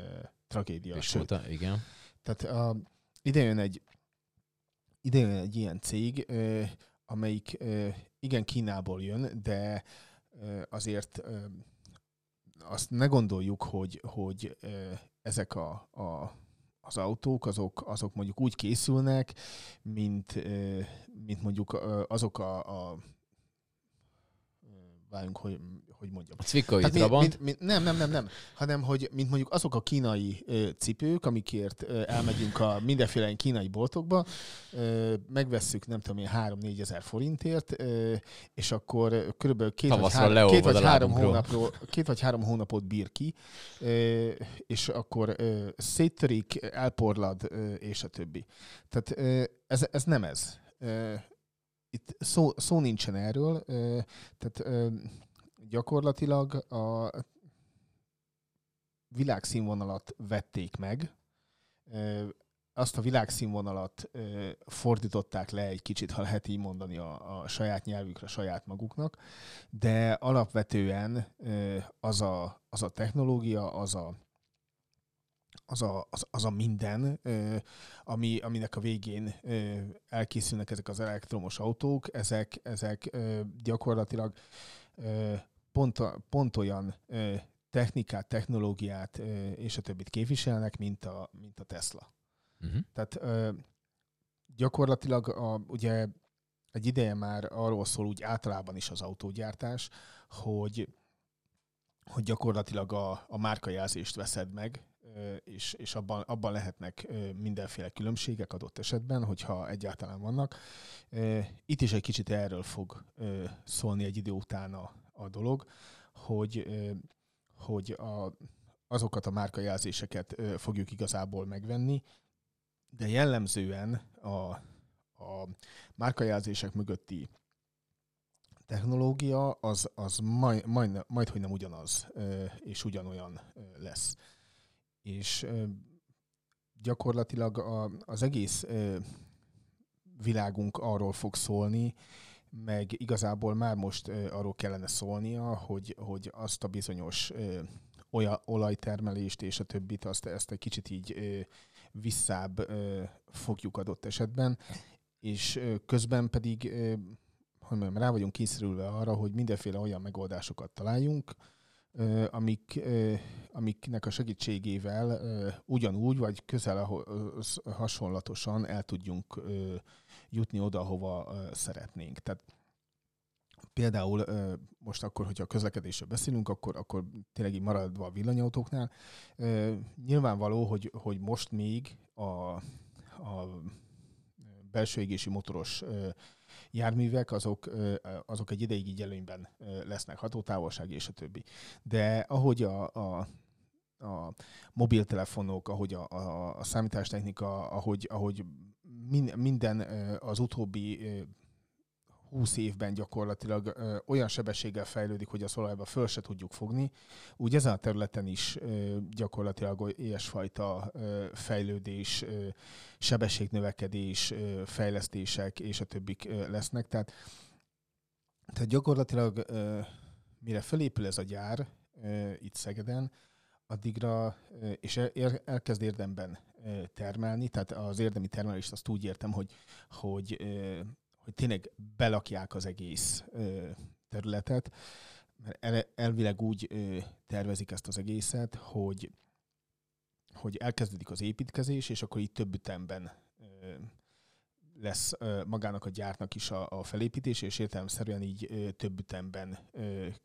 tragédia. És Sőt, volt, igen. Tehát a, ide jön egy, ide jön egy ilyen cég, ö, amelyik ö, igen Kínából jön, de ö, azért ö, azt ne gondoljuk, hogy, hogy ezek a, a, az autók, azok, azok mondjuk úgy készülnek, mint, mint mondjuk azok a, a váljunk, hogy, hogy mondjam. A Cvikkai Tehát mi- Trabant. mint, mint, nem, nem, nem, nem, hanem hogy mint mondjuk azok a kínai ö, cipők, amikért ö, elmegyünk a mindenféle kínai boltokba, ö, megvesszük nem tudom én 3-4 ezer forintért, ö, és akkor körülbelül két vagy, három, két, vagy három hónapról, két vagy három hónapot bír ki, ö, és akkor ö, széttörik, elporlad, ö, és a többi. Tehát ö, ez, ez nem ez. Ö, Itt szó, szó nincsen erről, tehát gyakorlatilag a világszínvonalat vették meg, azt a világszínvonalat fordították le egy kicsit, ha lehet így mondani, a, a saját nyelvükre, saját maguknak, de alapvetően az a, az a technológia, az a, az a, az, az a minden, ami, aminek a végén elkészülnek ezek az elektromos autók, ezek, ezek gyakorlatilag pont, pont olyan technikát, technológiát és a többit képviselnek, mint a, mint a Tesla. Uh-huh. Tehát gyakorlatilag a, ugye egy ideje már arról szól úgy általában is az autógyártás, hogy, hogy gyakorlatilag a, a márkajelzést veszed meg, és, és abban, abban lehetnek mindenféle különbségek adott esetben, hogyha egyáltalán vannak. Itt is egy kicsit erről fog szólni egy idő után a, a dolog, hogy, hogy a, azokat a márkajelzéseket fogjuk igazából megvenni, de jellemzően a, a márkajelzések mögötti technológia az, az majd, majd, majd, hogy nem ugyanaz, és ugyanolyan lesz. És gyakorlatilag a, az egész világunk arról fog szólni, meg igazából már most arról kellene szólnia, hogy, hogy azt a bizonyos olyan olajtermelést és a többit, azt, ezt egy kicsit így visszább fogjuk adott esetben, és közben pedig hogy mondjam, rá vagyunk kényszerülve arra, hogy mindenféle olyan megoldásokat találjunk, amik, amiknek a segítségével ugyanúgy, vagy közel hasonlatosan el tudjunk jutni oda, hova szeretnénk. Tehát például most akkor, hogyha a közlekedésről beszélünk, akkor, akkor tényleg így maradva a villanyautóknál, nyilvánvaló, hogy, hogy most még a, a belső égési motoros járművek, azok, azok egy ideig így előnyben lesznek, hatótávolság és a többi. De ahogy a, a, a mobiltelefonok, ahogy a, a, a számítástechnika, ahogy, ahogy min, minden az utóbbi ö, 20 évben gyakorlatilag olyan sebességgel fejlődik, hogy a szolajba föl se tudjuk fogni. Úgy ezen a területen is gyakorlatilag ilyesfajta ö, fejlődés, ö, sebességnövekedés, fejlesztések és a többik lesznek. Tehát, tehát gyakorlatilag mire felépül ez a gyár itt Szegeden, addigra, ö, és el- el- elkezd érdemben termelni, tehát az érdemi termelést azt úgy értem, hogy, hogy hogy tényleg belakják az egész területet, mert el, elvileg úgy tervezik ezt az egészet, hogy, hogy elkezdődik az építkezés, és akkor így több ütemben lesz magának a gyártnak is a, a felépítés, és értelemszerűen így több ütemben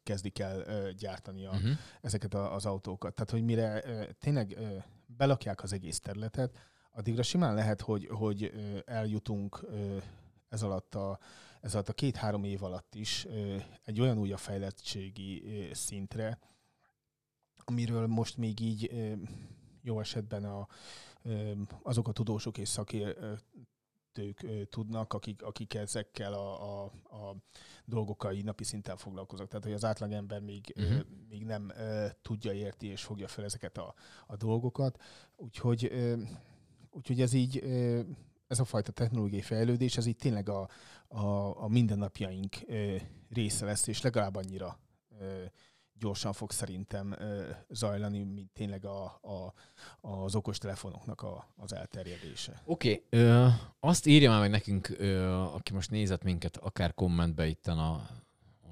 kezdik el gyártani a, uh-huh. ezeket a, az autókat. Tehát, hogy mire tényleg belakják az egész területet, addigra simán lehet, hogy, hogy eljutunk ez alatt a, ez alatt a két-három év alatt is egy olyan újabb fejlettségi szintre, amiről most még így jó esetben a, azok a tudósok és szakértők ö, tudnak, akik, akik ezekkel a, a, a dolgokkal így napi szinten foglalkoznak. Tehát, hogy az átlagember még, uh-huh. Még nem ö, tudja, érti és fogja fel ezeket a, a dolgokat. Úgyhogy, ö, úgyhogy ez így ö, ez a fajta technológiai fejlődés, ez így tényleg a, a, a mindennapjaink ö, része lesz, és legalább annyira ö, gyorsan fog szerintem zajlani, mint tényleg a, a, az okostelefonoknak a, az elterjedése. Oké, okay, azt írja már meg nekünk, ö, aki most nézett minket, akár kommentbe itt a,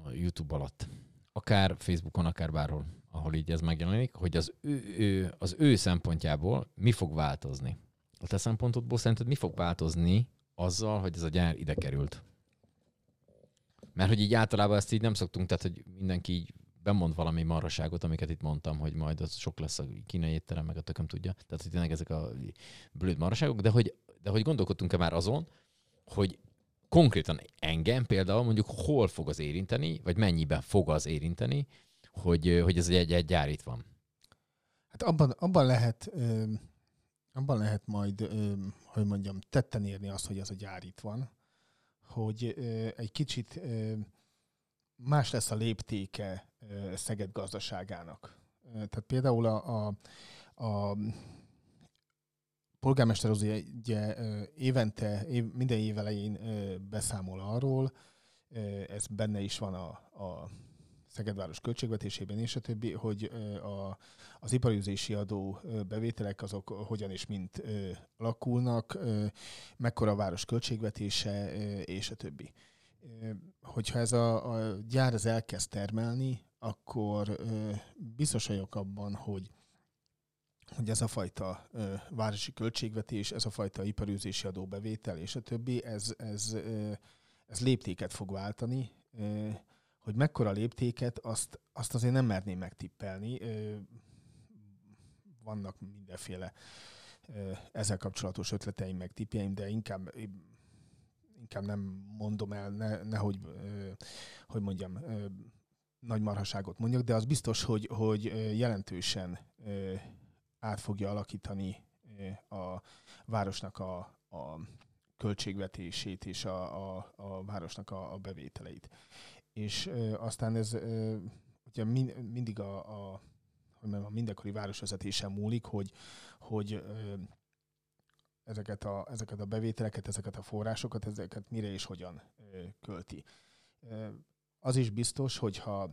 a YouTube alatt, akár Facebookon, akár bárhol, ahol így ez megjelenik, hogy az ő, ő, az ő szempontjából mi fog változni. A te szempontodból szerinted mi fog változni azzal, hogy ez a gyár ide került? Mert hogy így általában ezt így nem szoktunk, tehát hogy mindenki így bemond valami marhaságot, amiket itt mondtam, hogy majd az sok lesz a kínai étterem, meg a tököm tudja. Tehát, hogy tényleg ezek a blöd marhaságok, de hogy, de hogy gondolkodtunk-e már azon, hogy konkrétan engem például mondjuk hol fog az érinteni, vagy mennyiben fog az érinteni, hogy, hogy ez egy, egy gyár itt van. Hát abban, abban lehet ö, abban lehet majd, ö, hogy mondjam, tetten érni azt, hogy ez a gyár itt van, hogy ö, egy kicsit ö, más lesz a léptéke Szeged gazdaságának. Tehát például a, a, a polgármester az ugye évente, év, minden év elején beszámol arról, ez benne is van a, a Szegedváros költségvetésében és a többi, hogy a, az iparüzési adó bevételek azok hogyan és mint alakulnak, mekkora a város költségvetése és a többi. Hogyha ez a, a gyár az elkezd termelni, akkor biztos vagyok abban, hogy hogy ez a fajta ö, városi költségvetés, ez a fajta iparűzési adóbevétel és a többi, ez, ez, ö, ez léptéket fog váltani, ö, hogy mekkora léptéket, azt, azt azért nem merném megtippelni. Vannak mindenféle ezzel kapcsolatos ötleteim, meg tippjeim, de inkább, inkább nem mondom el, ne, nehogy, hogy mondjam, nagy marhaságot mondjak, de az biztos, hogy, hogy jelentősen át fogja alakítani a városnak a, a költségvetését és a, a, a városnak a, a bevételeit és aztán ez ö, ugye min, mindig a, a, hogy mondjam, a mindenkori városvezetésen múlik, hogy, hogy ezeket, a, ezeket a bevételeket, ezeket a forrásokat, ezeket mire és hogyan költi. Az is biztos, hogyha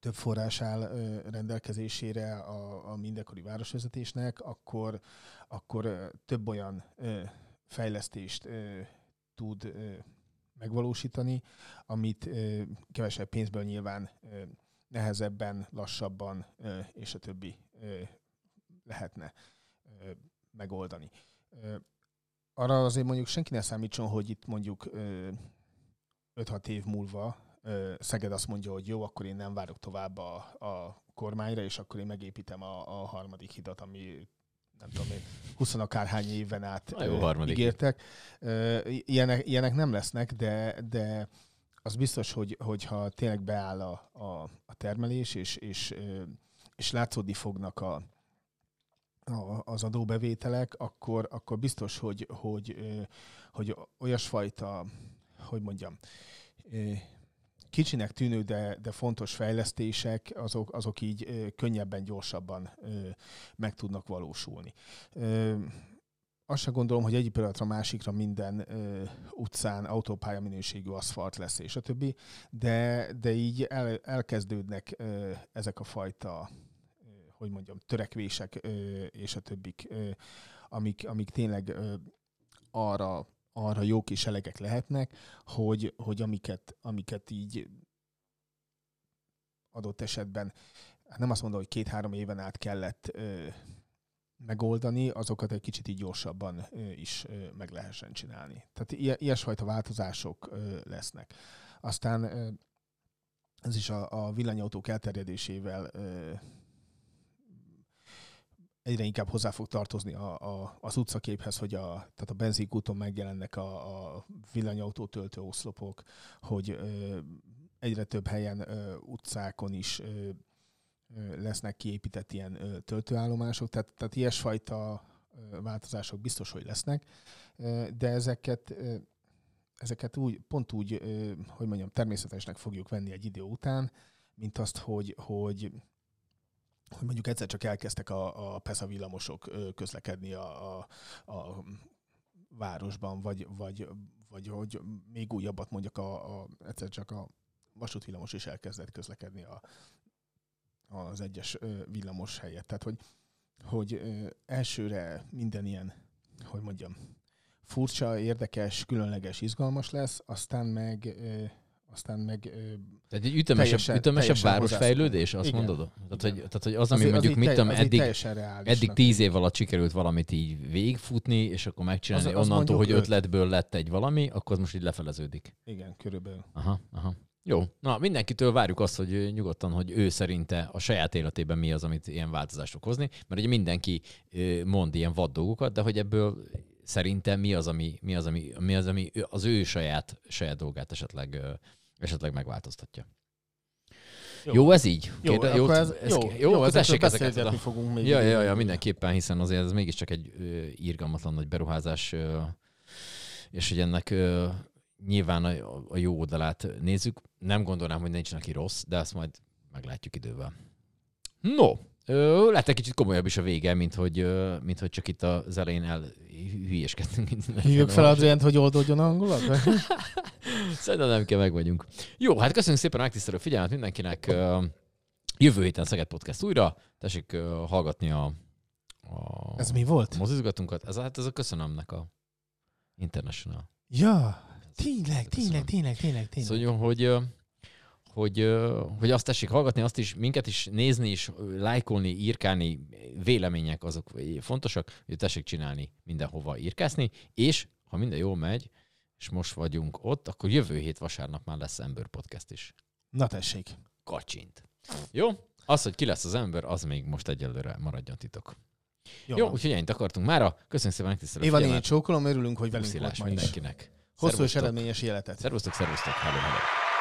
több forrás áll rendelkezésére a, a mindenkori városvezetésnek, akkor, akkor több olyan fejlesztést tud megvalósítani, amit kevesebb pénzből nyilván nehezebben, lassabban és a többi lehetne megoldani. Arra azért mondjuk senki ne számítson, hogy itt mondjuk 5-6 év múlva Szeged azt mondja, hogy jó, akkor én nem várok tovább a, a kormányra, és akkor én megépítem a, a harmadik hidat, ami nem tudom én, 20 akárhány éven át jó, ígértek. Ilyenek, ilyenek nem lesznek, de, de az biztos, hogy, hogyha tényleg beáll a, a, a termelés, és, és, és látszódni fognak a, a, az adóbevételek, akkor, akkor biztos, hogy, hogy, hogy olyasfajta, hogy mondjam, kicsinek tűnő, de, de fontos fejlesztések, azok, azok így könnyebben, gyorsabban meg tudnak valósulni. Azt sem gondolom, hogy egyik pillanatra másikra minden ö, utcán autópálya minőségű aszfalt lesz, és a többi, de, de így el, elkezdődnek ö, ezek a fajta, ö, hogy mondjam, törekvések ö, és a többik, ö, amik, amik tényleg ö, arra arra jók és elegek lehetnek, hogy, hogy amiket, amiket így adott esetben, hát nem azt mondom, hogy két-három éven át kellett ö, megoldani, azokat egy kicsit így gyorsabban ö, is ö, meg lehessen csinálni. Tehát ilyesfajta változások ö, lesznek. Aztán ö, ez is a, a villanyautók elterjedésével ö, egyre inkább hozzá fog tartozni a, a, az utcaképhez, hogy a, tehát a benzinkúton megjelennek a, a villanyautó töltő oszlopok, hogy ö, egyre több helyen ö, utcákon is ö, lesznek kiépített ilyen ö, töltőállomások, tehát, tehát ilyesfajta változások biztos, hogy lesznek, de ezeket ezeket úgy, pont úgy, hogy mondjam, természetesnek fogjuk venni egy idő után, mint azt, hogy, hogy hogy mondjuk egyszer csak elkezdtek a, a PESA villamosok közlekedni a, a, a városban, vagy, vagy, vagy hogy még újabbat mondjak, a, a, egyszer csak a vasútvillamos is elkezdett közlekedni a, az egyes villamos helyett. Tehát, hogy, hogy elsőre minden ilyen, hogy mondjam, furcsa, érdekes, különleges, izgalmas lesz, aztán meg aztán meg... Tehát egy ütemesebb, teljesen- ütemesebb teljesen városfejlődés, azt Igen. mondod? Tehát, hogy, tehát, hogy az, Az ami így- az mondjuk, így mit te- tudom, az eddig, eddig tíz év alatt sikerült valamit így végigfutni, és akkor megcsinálni Az- az onnantól, hogy öt. ötletből lett egy valami, akkor az most így lefeleződik. Igen, körülbelül. Aha, aha. Jó. Na, mindenkitől várjuk azt, hogy nyugodtan, hogy ő szerinte a saját életében mi az, amit ilyen változást fog hozni, mert ugye mindenki mond ilyen vad dolgokat, de hogy ebből szerintem mi az, ami, mi az, ami, mi az, ami az ő saját, saját dolgát esetleg, esetleg megváltoztatja. Jó, jó ez így? Jó, Kérde- akkor ez- jó, jó, jó, jó ez essék ezekről ezeket. oda. fogunk még Ja, ja, ja, mindenképpen, hiszen azért ez mégiscsak egy ö, irgalmatlan nagy beruházás, ö, és hogy ennek ö, nyilván a, a jó oldalát nézzük. Nem gondolnám, hogy nincs neki rossz, de azt majd meglátjuk idővel. No, ö, lehet egy kicsit komolyabb is a vége, mint hogy, mint hogy csak itt az elején elhülyéskedtünk. Hívjuk fel Adriánt, hogy oldódjon a hangulat? Szerintem nem kell, meg vagyunk. Jó, hát köszönjük szépen a megtisztelő figyelmet mindenkinek. Jövő héten Szeged Podcast újra. Tessék hallgatni a, a Ez mi volt? mozizgatunkat. Ez, hát ez a köszönömnek a International. Ja, tényleg, tényleg, tényleg, tényleg, tényleg. Szóval, hogy, hogy, hogy azt tessék hallgatni, azt is, minket is nézni, és lájkolni, írkálni, vélemények azok fontosak, hogy tessék csinálni mindenhova írkászni, és ha minden jól megy, és most vagyunk ott, akkor jövő hét vasárnap már lesz Ember Podcast is. Na tessék. Kacsint. Jó? Az, hogy ki lesz az ember, az még most egyelőre maradjon titok. Jó, Jó úgyhogy ennyit akartunk mára. Köszönjük szépen megtisztelő Éva figyelmet. csókolom, örülünk, hogy velünk volt ma mindenkinek. Hosszú és eredményes életet. Szervusztok, szervusztok. Hello, hello.